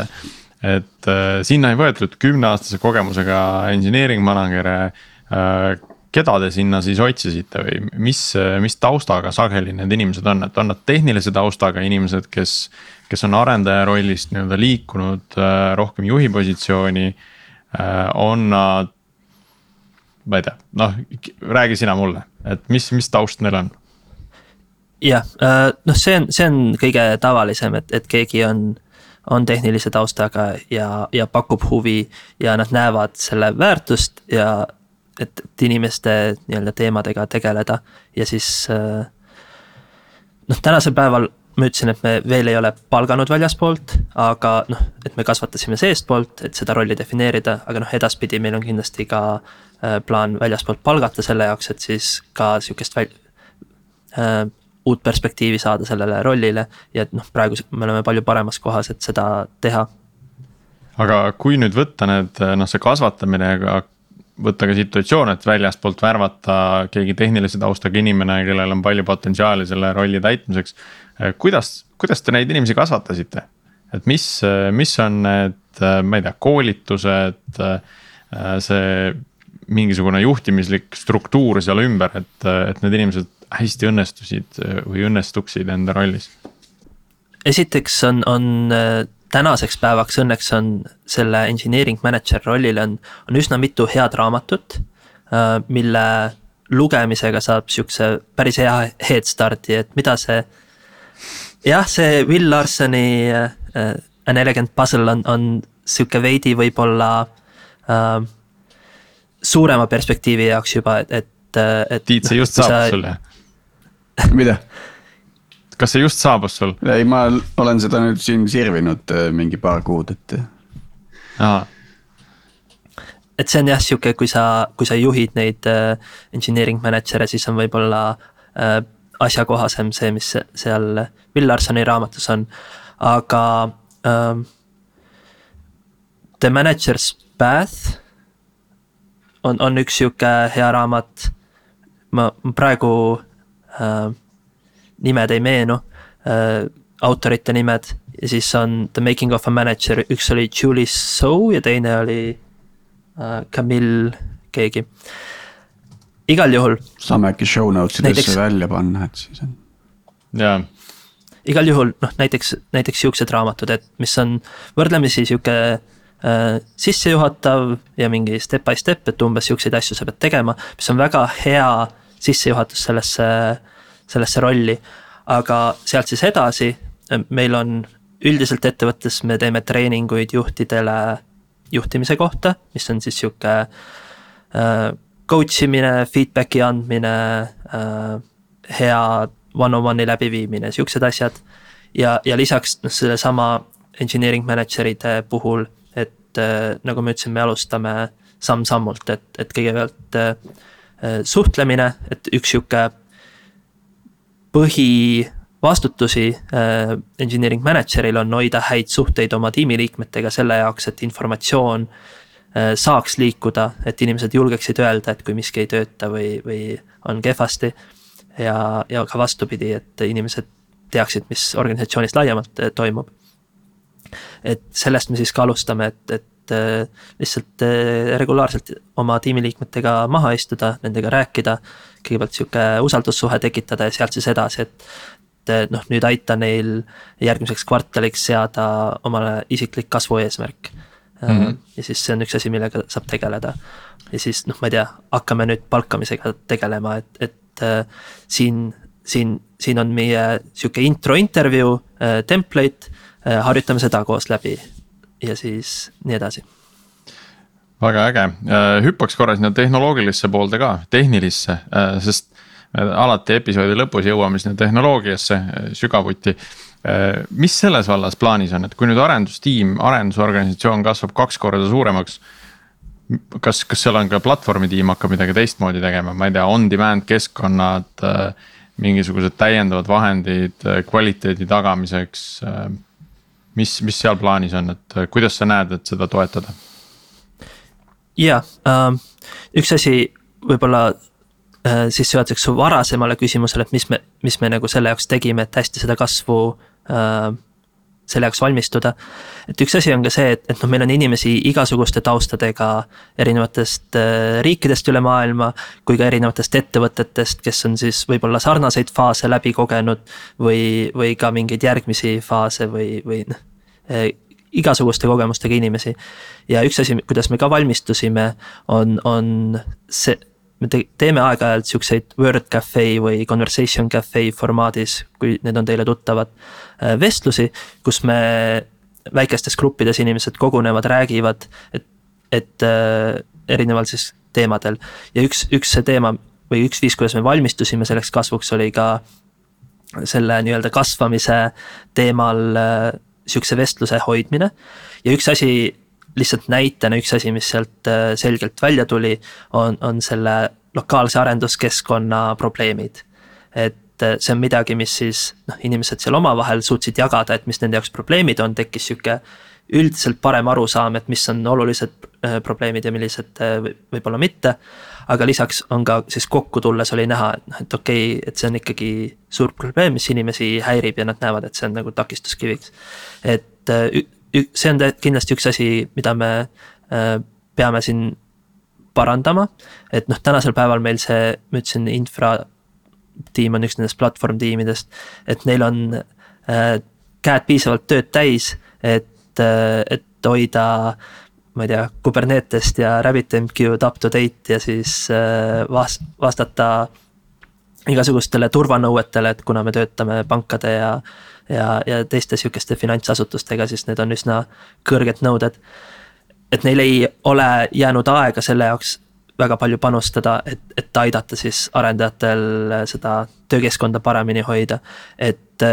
et äh, sinna ei võetud kümneaastase kogemusega engineering manager'e äh, keda te sinna siis otsisite või mis, mis taustaga sageli need inimesed on, et on nad tehnilise taustaga inimesed, kes. kes on arendaja rollist nii-öelda liikunud äh, rohkem juhi positsiooni äh,, on nad. ma ei tea, noh räägi sina mulle, et mis, mis taust neil on? jah, noh, see on, see on kõige tavalisem, et, et keegi on, on tehnilise taustaga ja, ja pakub huvi ja nad näevad selle väärtust ja et, et inimeste nii-öelda teemadega tegeleda ja siis noh, tänasel päeval ma ütlesin, et me veel ei ole palganud väljaspoolt, aga noh, et me kasvatasime seestpoolt, et seda rolli defineerida, aga noh, edaspidi meil on kindlasti ka äh, plaan väljaspoolt palgata selle jaoks, et siis ka sihukest väl- äh,. uut perspektiivi saada sellele rollile ja et noh, praegu me oleme palju paremas kohas, et seda teha. aga kui nüüd võtta need noh, see kasvatamine, aga võtta ka situatsioon, et väljastpoolt värvata keegi tehnilise taustaga inimene, kellel on palju potentsiaali selle rolli täitmiseks. kuidas, kuidas te neid inimesi kasvatasite? et mis, mis on need, ma ei tea, koolitused, see mingisugune juhtimislik struktuur seal ümber, et, et need inimesed hästi õnnestusid või õnnestuksid enda rollis? esiteks on, on tänaseks päevaks õnneks on selle engineering manager rollil on, on üsna mitu head raamatut, äh, mille lugemisega saab sihukese päris hea head start'i, et mida see. jah, see Will Larsoni uh, An elegant puzzle on, on sihuke veidi võib-olla uh, suurema perspektiivi jaoks juba, et, et, et. Tiit, see just saabus sa... sulle mida? Kas see just saabus sul? ei, ma olen seda nüüd siin sirvinud äh, mingi paar kuud, et. et see on jah sihuke, kui sa, kui sa juhid neid uh, engineering manager'e, siis on võib-olla uh, asjakohasem see, mis seal Will Larsoni raamatus on, aga um, The Manager's Path on, on üks sihuke hea raamat. ma praegu uh, nimed ei meenu äh,, autorite nimed ja siis on The Making of a Manager, üks oli Julie So ja teine oli äh, Camille keegi. igal juhul. saame äkki show notes idesse välja panna, et siis on. jaa igal juhul noh, näiteks, näiteks siuksed raamatud, et mis on võrdlemisi sihuke äh, sissejuhatav ja mingi step by step, et umbes siukseid asju sa pead tegema, mis on väga hea sissejuhatus sellesse äh, sellesse rolli. aga sealt siis edasi, meil on üldiselt ettevõttes me teeme treeninguid juhtidele juhtimise kohta, mis on siis sihuke äh, coach imine, feedback'i andmine äh,, hea one-on-one'i läbiviimine, siuksed asjad. ja, ja lisaks noh, sellesama engineering manager'ide puhul, et äh, nagu ma ütlesin, me alustame samm-sammult, et, et kõigepealt äh, suhtlemine, et üks sihuke põhivastutusi äh, engineering manager'il on hoida häid suhteid oma tiimiliikmetega selle jaoks, et informatsioon äh, saaks liikuda, et inimesed julgeksid öelda, et kui miski ei tööta või, või on kehvasti. ja, ja ka vastupidi, et inimesed teaksid, mis organisatsioonis laiemalt äh, toimub. et sellest me siis ka alustame, et, et lihtsalt regulaarselt oma tiimiliikmetega maha istuda, nendega rääkida kõigepealt sihuke usaldussuhe tekitada ja sealt siis edasi, et. et noh, nüüd aita neil järgmiseks kvartaliks seada omale isiklik kasvueesmärk mm. -hmm. ja siis see on üks asi, millega saab tegeleda. ja siis noh, ma ei tea, hakkame nüüd palkamisega tegelema, et, et äh, siin, siin, siin on meie sihuke intro intervjuu äh, template äh,, harjutame seda koos läbi ja siis nii edasi väga äge, äh, hüppaks korra sinna tehnoloogilisse poolde ka, tehnilisse, äh, sest me alati episoodi lõpus jõuame sinna tehnoloogiasse äh, sügavuti. mis selles vallas plaanis on, et kui nüüd arendustiim, arendusorganisatsioon kasvab kaks korda suuremaks. kas, kas seal on ka platvormitiim hakkab midagi teistmoodi tegema, ma ei tea, on-demand keskkonnad, mingisugused täiendavad vahendid kvaliteedi tagamiseks. mis, mis seal plaanis on, et kuidas sa näed, et seda toetada? Jaa äh,, üks asi võib-olla äh, sissejuhatuseks su varasemale küsimusele, et mis me, mis me nagu selle jaoks tegime, et hästi seda kasvu äh, selle jaoks valmistuda. et üks asi on ka see, et, et noh, meil on inimesi igasuguste taustadega erinevatest äh, riikidest üle maailma. kui ka erinevatest ettevõtetest, kes on siis võib-olla sarnaseid faase läbi kogenud või, või ka mingeid järgmisi faase või, või noh äh, igasuguste kogemustega inimesi. ja üks asi, kuidas me ka valmistusime, on, on see, me te teeme aeg-ajalt siukseid Word Cafe või Conversation Cafe formaadis, kui need on teile tuttavad. vestlusi, kus me väikestes gruppides inimesed kogunevad, räägivad, et, et äh, erineval siis teemadel. ja üks, üks see teema või üks viis, kuidas me valmistusime selleks kasvuks, oli ka selle nii-öelda kasvamise teemal äh, sihukese vestluse hoidmine. ja üks asi, lihtsalt näitena üks asi, mis sealt äh, selgelt välja tuli, on, on selle lokaalse arenduskeskkonna probleemid. et äh, see on midagi, mis siis noh, inimesed seal omavahel suutsid jagada, et mis nende jaoks probleemid on, tekkis sihuke üldiselt parem arusaam, et mis on olulised äh, probleemid ja millised võib-olla mitte. Aga lisaks on ka siis kokku tulles oli näha, et noh, et okei okay,, et see on ikkagi suur probleem, mis inimesi häirib ja nad näevad, et see on nagu takistuskiviks. et see on kindlasti üks asi, mida me peame siin parandama. et noh, tänasel päeval meil see, ma ütlesin, infra tiim on üks nendest platvorm tiimidest, et neil on äh, käed piisavalt tööd täis, et äh,, et hoida ma ei tea, Kubernetest ja RabbitMQ-d up to date ja siis äh, vas-, vastata igasugustele turvanõuetele, et kuna me töötame pankade ja ja, ja teiste sihukeste finantsasutustega, siis need on üsna kõrged nõuded. et neil ei ole jäänud aega selle jaoks väga palju panustada, et, et aidata siis arendajatel seda töökeskkonda paremini hoida. et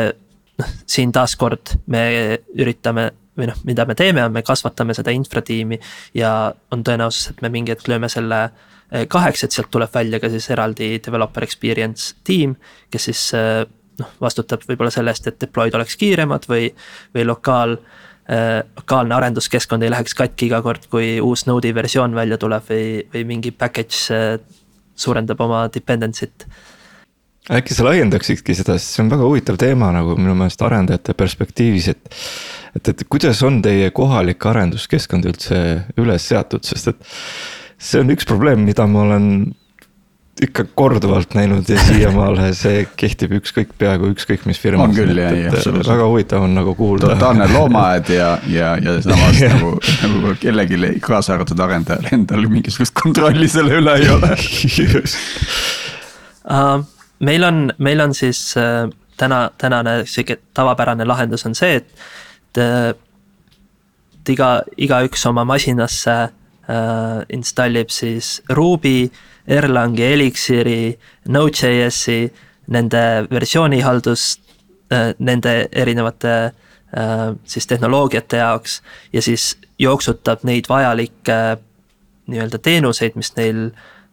noh, siin taaskord me üritame või noh, mida me teeme, on me kasvatame seda infratiimi ja on tõenäosus, et me mingi hetk lööme selle eh, kaheks, et sealt tuleb välja ka siis eraldi developer experience tiim, kes siis eh, noh, vastutab võib-olla selle eest, et deploy'd oleks kiiremad või, või lokaal Äh, lokaalne arenduskeskkond ei läheks katki iga kord, kui uus Node'i versioon välja tuleb või, või mingi package suurendab oma dependency't. äkki sa laiendaksidki seda, sest see on väga huvitav teema nagu minu meelest arendajate perspektiivis, et. Et, et kuidas on teie kohalik arenduskeskkond üldse üles seatud, sest et see on üks probleem, mida ma olen ikka korduvalt näinud ja siiamaale see kehtib ükskõik, peaaegu ükskõik mis firmas. on küll jah, jah, absoluutselt. väga huvitav on nagu kuulda. totaalne loomaaed ja, ja, ja samas nagu, nagu kellelgi, kaasa arvatud arendajal endal mingisugust kontrolli selle üle ei ole uh,. meil on, meil on siis uh, täna, tänane sihuke tavapärane lahendus on see, et, et, et iga, igaüks oma masinasse uh, installib siis Ruby Erlangi, Elixiri, Node.js-i, nende versioonihaldust, äh, nende erinevate äh, siis tehnoloogiate jaoks ja siis jooksutab neid vajalikke nii-öelda teenuseid, mis neil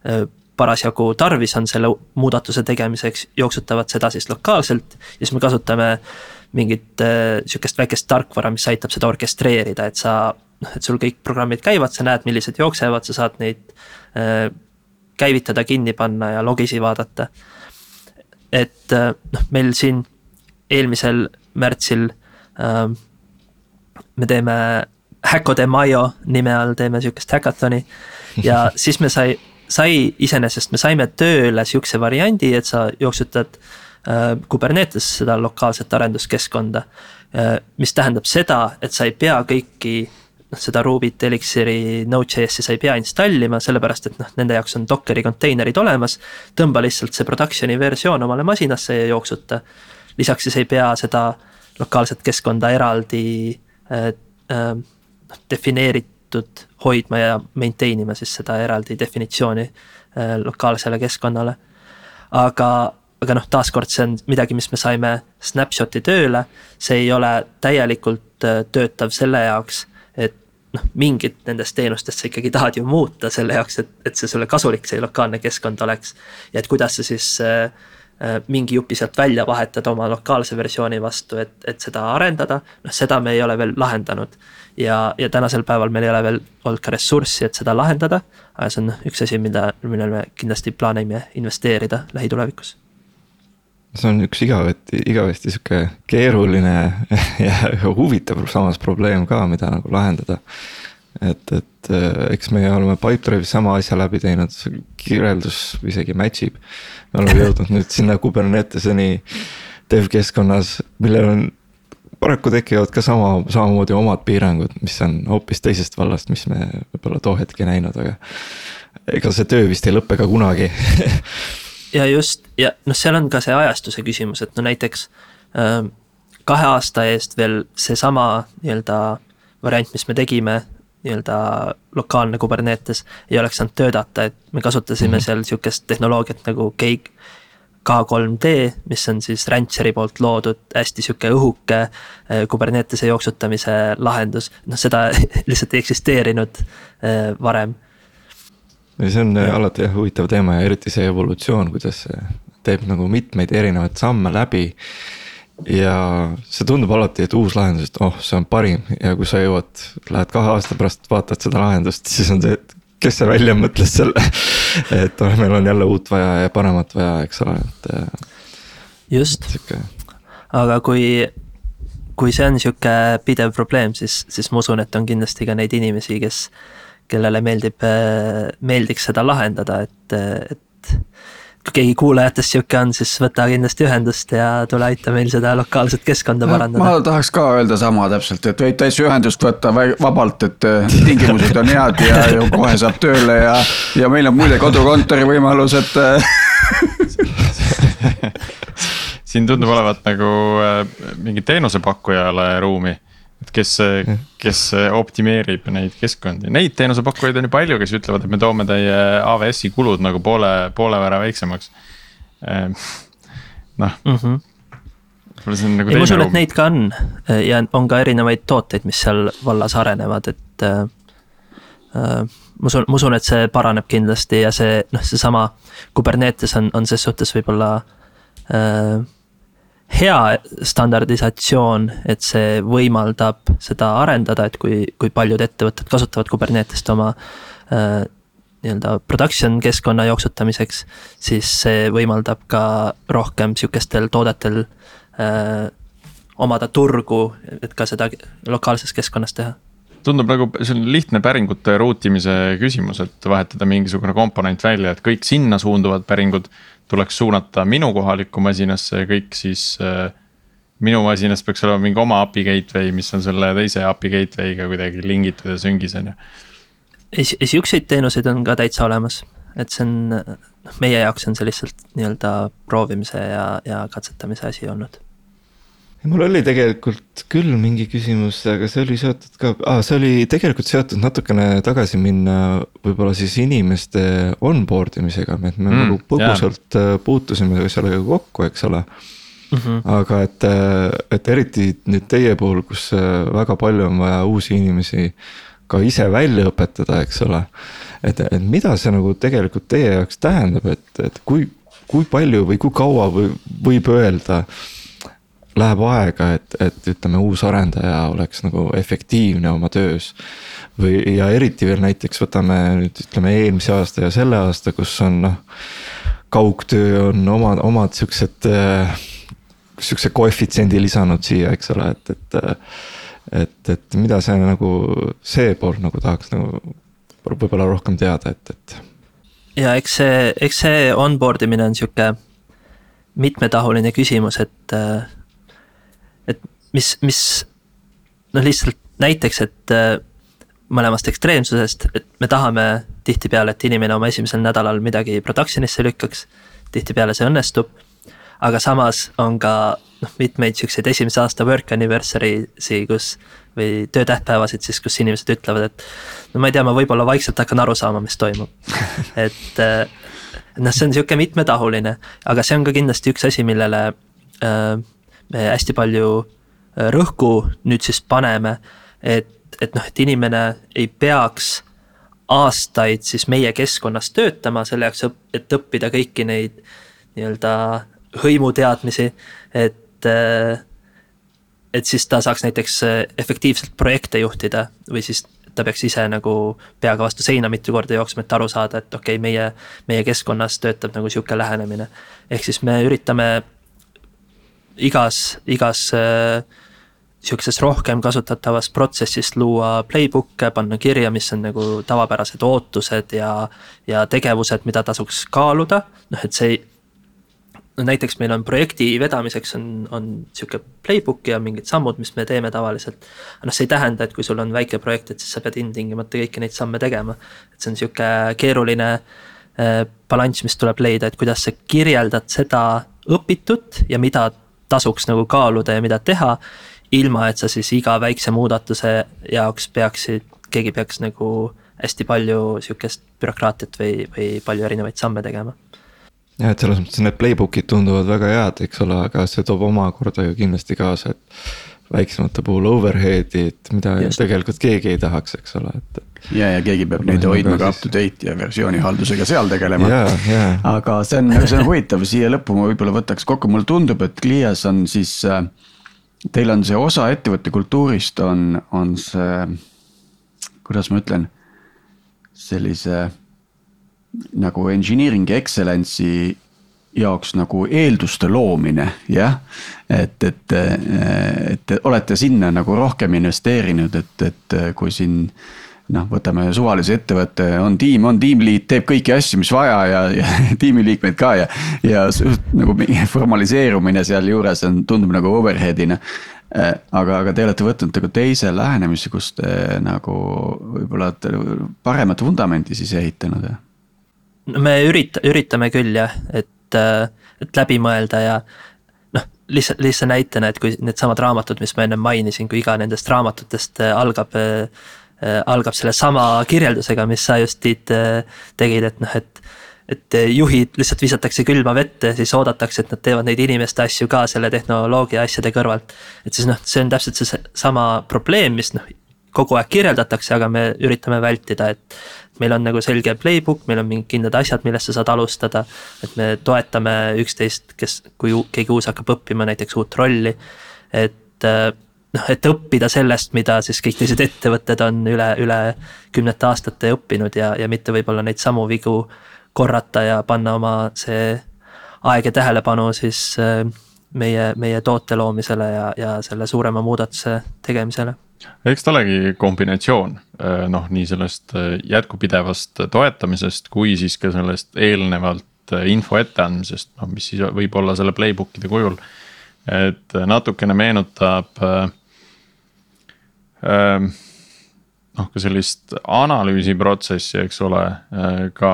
äh, parasjagu tarvis on selle muudatuse tegemiseks, jooksutavad seda siis lokaalselt ja siis me kasutame mingit sihukest väikest tarkvara, mis aitab seda orkestreerida, et sa noh, et sul kõik programmid käivad, sa näed, millised jooksevad, sa saad neid käivitada, kinni panna ja logisi vaadata. et äh, noh, meil siin eelmisel märtsil äh, me teeme Hacko de Mayo nime all teeme sihukest häkathoni ja siis me sai, sai iseenesest, me saime tööle sihukese variandi, et sa jooksutad äh, Kubernetes seda lokaalset arenduskeskkonda äh,. mis tähendab seda, et sa ei pea kõiki noh, seda Ruby't, Elixiri, Node.js-i sa ei pea installima, sellepärast et noh, nende jaoks on Dockeri konteinerid olemas. tõmba lihtsalt see production'i versioon omale masinasse ja jooksuta. lisaks siis ei pea seda lokaalset keskkonda eraldi äh, äh, defineeritud hoidma ja maintain ima siis seda eraldi definitsiooni äh, lokaalsele keskkonnale. aga, aga noh, taaskord see on midagi, mis me saime snapshot'i tööle, see ei ole täielikult äh, töötav selle jaoks noh, mingit nendest teenustest sa ikkagi tahad ju muuta selle jaoks, et, et see sulle kasulik, see lokaalne keskkond oleks. ja et kuidas sa siis äh, äh, mingi jupi sealt välja vahetad oma lokaalse versiooni vastu, et, et seda arendada, noh seda me ei ole veel lahendanud. ja, ja tänasel päeval meil ei ole veel olnud ka ressurssi, et seda lahendada, aga see on noh, üks asi, mida, millele me kindlasti plaanime investeerida lähitulevikus see on üks igavesti, igavesti sihuke keeruline ja huvitav samas probleem ka, mida nagu lahendada. et, et äh, eks me oleme Pipedrive'is sama asja läbi teinud, kirjeldus isegi match ib. me oleme jõudnud nüüd sinna Kuberneteseni dev keskkonnas, millel on paraku tekivad ka sama, samamoodi omad piirangud, mis on hoopis teisest vallast, mis me võib-olla too hetk ei näinud, aga. ega see töö vist ei lõpe ka kunagi ja just ja noh, seal on ka see ajastuse küsimus, et no näiteks äh, kahe aasta eest veel seesama nii-öelda variant, mis me tegime, nii-öelda lokaalne Kubernetes ei oleks saanud töötada, et me kasutasime mm -hmm. seal sihukest tehnoloogiat nagu Cake. K3D, mis on siis Rancheri poolt loodud hästi sihuke õhuke äh, Kubernetese jooksutamise lahendus, noh seda lihtsalt ei eksisteerinud äh, varem see on ja. alati jah huvitav teema ja eriti see evolutsioon, kuidas see teeb nagu mitmeid erinevaid samme läbi. ja see tundub alati, et uus lahendus, et oh, see on parim ja kui sa jõuad, lähed kahe aasta pärast, vaatad seda lahendust, siis on see, et kes see välja mõtles selle. et oh, meil on jälle uut vaja ja paremat vaja, eks ole, et. just, aga kui kui see on sihuke pidev probleem, siis, siis ma usun, et on kindlasti ka neid inimesi, kes kellele meeldib, äh, meeldiks seda lahendada, et, et kui keegi kuulajatest sihuke on, siis võta kindlasti ühendust ja tule aita meil seda lokaalset keskkonda parandada. ma tahaks ka öelda sama täpselt, et võib täitsa ühendust võtta vabalt, et äh, tingimused on head ja, ja kohe saab tööle ja, ja meil on muide kodukontori võimalus, et äh, siin tundub olevat nagu mingi teenusepakkujale ruumi et kes, kes optimeerib neid keskkondi, neid teenusepakkujaid on ju palju, kes ütlevad, et me toome teie AWS-i kulud nagu poole, poole võrra väiksemaks. Ehm, noh mm -hmm. võib-olla see on nagu. ei, ma usun, et neid ka on ja on ka erinevaid tooteid, mis seal vallas arenevad, et äh,. Äh, ma usun, ma usun, et see paraneb kindlasti ja see noh, seesama Kubernetes on, on ses suhtes võib-olla äh, hea standardisatsioon, et see võimaldab seda arendada, et kui, kui paljud ettevõtted kasutavad Kubernetest oma äh, nii-öelda production keskkonna jooksutamiseks, siis see võimaldab ka rohkem sihukestel toodetel äh, omada turgu, et ka seda lokaalses keskkonnas teha. Tundub nagu on lihtne päringute ruutimise küsimus, et vahetada mingisugune komponent välja, et kõik sinna suunduvad päringud tuleks suunata minu kohalikku masinasse ja kõik siis äh, minu masinas peaks olema mingi oma API gateway, mis on selle teise API gateway'ga kuidagi lingitud ja süngis, on ju. Siukseid teenuseid on ka täitsa olemas, et see on, noh meie jaoks on see lihtsalt nii-öelda proovimise ja, ja katsetamise asi olnud mul oli tegelikult küll mingi küsimus, aga see oli seotud ka ah,, see oli tegelikult seotud natukene tagasi minna võib-olla siis inimeste onboard imisega, et me mm, nagu põgusalt yeah. puutusime sellega kokku, eks ole mm. -hmm. aga et, et eriti nüüd teie puhul, kus väga palju on vaja uusi inimesi ka ise välja õpetada, eks ole. et, et mida see nagu tegelikult teie jaoks tähendab, et, et kui, kui palju või kui kaua või võib öelda läheb aega, et, et ütleme, uus arendaja oleks nagu efektiivne oma töös. või, ja eriti veel näiteks võtame nüüd ütleme eelmise aasta ja selle aasta, kus on noh. kaugtöö on omad, omad siuksed siukse koefitsiendi lisanud siia, eks ole, et, et. et, et mida see nagu, see pool nagu tahaks nagu võib-olla rohkem teada, et, et. ja eks see, eks see onboard imine on sihuke mitmetahuline küsimus, et et mis, mis noh, lihtsalt näiteks, et äh, mõlemast ekstreemsusest, et me tahame tihtipeale, et inimene oma esimesel nädalal midagi production'isse lükkaks. tihtipeale see õnnestub, aga samas on ka noh, mitmeid siukseid esimese aasta work anniversary'si, kus või töötähtpäevasid siis, kus inimesed ütlevad, et no ma ei tea, ma võib-olla vaikselt hakkan aru saama, mis toimub. et äh, noh, see on sihuke mitmetahuline, aga see on ka kindlasti üks asi, millele äh, me hästi palju äh, rõhku nüüd siis paneme, et, et noh, et inimene ei peaks aastaid siis meie keskkonnas töötama selle jaoks, et õppida kõiki neid nii-öelda hõimuteadmisi, et äh, et siis ta saaks näiteks äh, efektiivselt projekte juhtida või siis ta peaks ise nagu peaga vastu seina mitu korda jooksma, et aru saada, et okei okay,, meie, meie keskkonnas töötab nagu sihuke lähenemine. ehk siis me üritame igas, igas äh, sihukeses rohkem kasutatavas protsessis luua playbook'e, panna kirja, mis on nagu tavapärased ootused ja, ja tegevused, mida tasuks kaaluda, noh et see ei no näiteks meil on projekti vedamiseks on, on sihuke playbook ja mingid sammud, mis me teeme tavaliselt. noh, see ei tähenda, et kui sul on väike projekt, et siis sa pead ilmtingimata kõiki neid samme tegema. et see on sihuke keeruline äh, balanss, mis tuleb leida, et kuidas sa kirjeldad seda õpitut ja mida tasuks nagu kaaluda ja mida teha. ilma, et sa siis iga väikse muudatuse jaoks peaksid, keegi peaks nagu hästi palju sihukest bürokraatiat või, või palju erinevaid samme tegema jah, et selles mõttes need playbook'id tunduvad väga head, eks ole, aga see toob omakorda ju kindlasti kaasa, et. väiksemate puhul overhead'id, mida Just. tegelikult keegi ei tahaks, eks ole, et. Ja, ja keegi peab neid hoidma ka up to date ja versioonihaldusega seal tegelema. aga see on, see on huvitav, siia lõppu ma võib-olla võtaks kokku, mulle tundub, et Glias on siis. Teil on see osa ettevõtte kultuurist on, on see, kuidas ma ütlen, sellise nagu engineering excellence'i jaoks nagu eelduste loomine, jah. et, et, et olete sinna nagu rohkem investeerinud, et, et kui siin noh, võtame suvalise ettevõtte, on tiim, on tiimliit, teeb kõiki asju, mis vaja ja, ja tiimiliikmed ka ja. ja nagu formaliseerumine sealjuures on, tundub nagu overhead'ina. aga, aga te olete võtnud nagu teise lähenemise, kus te nagu võib-olla olete paremat vundamenti siis ehitanud no me ürita-, üritame küll jah, et, äh, et läbi mõelda ja noh, lihtsalt, lihtsa näitena, et kui needsamad raamatud, mis ma ennem mainisin, kui iga nendest raamatutest äh, algab äh, algab sellesama kirjeldusega, mis sa just Tiit tegid, et noh, et. et juhid lihtsalt visatakse külma vette, siis oodatakse, et nad teevad neid inimeste asju ka selle tehnoloogia asjade kõrvalt. et siis noh, see on täpselt seesama probleem, mis noh, kogu aeg kirjeldatakse, aga me üritame vältida, et meil on nagu selge playbook, meil on mingid kindlad asjad, millest sa saad alustada. et me toetame üksteist, kes, kui keegi uus hakkab õppima näiteks uut rolli, et äh, noh, et õppida sellest, mida siis kõik teised ettevõtted on üle, üle kümnete aastate õppinud ja, ja mitte võib-olla neid samu vigu korrata ja panna oma see aeg ja tähelepanu siis äh, meie, meie toote loomisele ja, ja selle suurema muudatuse tegemisele eks ta olegi kombinatsioon äh, noh, nii sellest äh, jätkupidevast toetamisest kui siis ka sellest eelnevalt info etteandmisest, noh, mis siis võib olla selle playbook'ide kujul. et natukene meenutab äh,. Äh, noh, ka sellist analüüsiprotsessi, eks ole, äh, ka,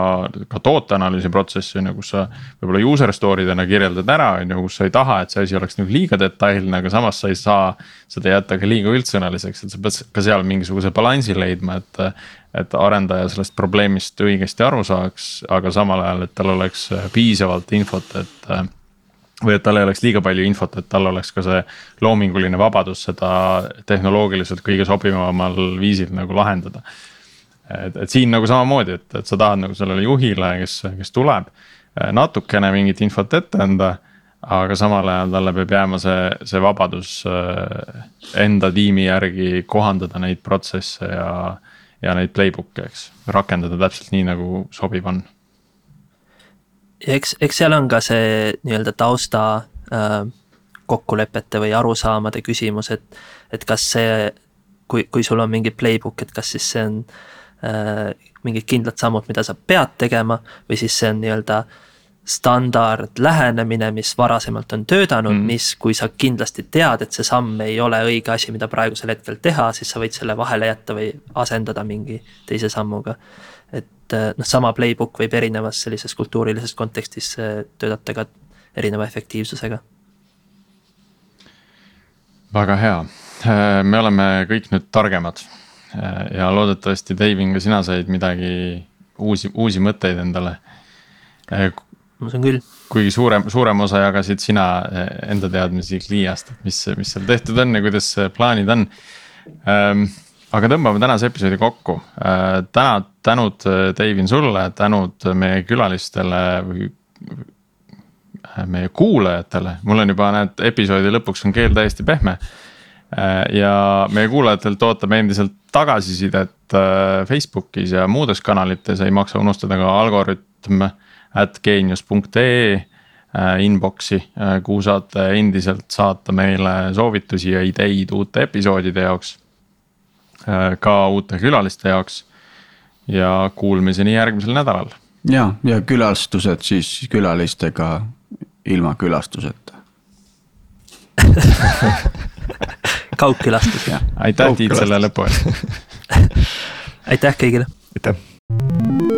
ka tooteanalüüsi protsessi on ju, kus sa. võib-olla user story dena kirjeldad ära, on ju, kus sa ei taha, et see asi oleks nagu liiga detailne, aga samas sa ei saa. seda jätta ka liiga üldsõnaliseks, et sa pead ka seal mingisuguse balansi leidma, et. et arendaja sellest probleemist õigesti aru saaks, aga samal ajal, et tal oleks piisavalt infot, et või et tal ei oleks liiga palju infot, et tal oleks ka see loominguline vabadus seda tehnoloogiliselt kõige sobivamal viisil nagu lahendada. et, et siin nagu samamoodi, et, et sa tahad nagu sellele juhile, kes, kes tuleb natukene mingit infot ette anda. aga samal ajal talle peab jääma see, see vabadus äh, enda tiimi järgi kohandada neid protsesse ja, ja neid playbook'e, eks, rakendada täpselt nii, nagu sobiv on ja eks, eks seal on ka see nii-öelda tausta äh, kokkulepete või arusaamade küsimus, et, et kas see, kui, kui sul on mingi playbook, et kas siis see on äh, mingid kindlad sammud, mida sa pead tegema või siis see on nii-öelda standard lähenemine, mis varasemalt on töötanud mm., mis, kui sa kindlasti tead, et see samm ei ole õige asi, mida praegusel hetkel teha, siis sa võid selle vahele jätta või asendada mingi teise sammuga et eh, noh, sama playbook võib erinevas sellises kultuurilises kontekstis eh, töötada ka erineva efektiivsusega. väga hea, eh, me oleme kõik nüüd targemad ja loodetavasti Deivin ka sina said midagi uusi, uusi mõtteid endale. Ma usun küll. kuigi suurem, suurem osa jagasid sina enda teadmisi Cliast, et mis, mis seal tehtud on ja kuidas plaanid on ähm, aga tõmbame tänase episoodi kokku. Äh, täna, tänud Deivin äh, sulle, tänud meie külalistele või meie kuulajatele, mul on juba näed episoodi lõpuks on keel täiesti pehme. ja meie kuulajatelt ootame endiselt tagasisidet Facebookis ja muudes kanalites, ei maksa unustada ka algoritm at geenius.ee inbox'i, kuhu saate endiselt saata meile soovitusi ja ideid uute episoodide jaoks Äh, ka uute külaliste jaoks. ja kuulmiseni järgmisel nädalal. ja, ja külastused siis külalistega ilma külastuseta. kaugkülastus. aitäh, Tiit, selle lõpu eest aitäh kõigile. aitäh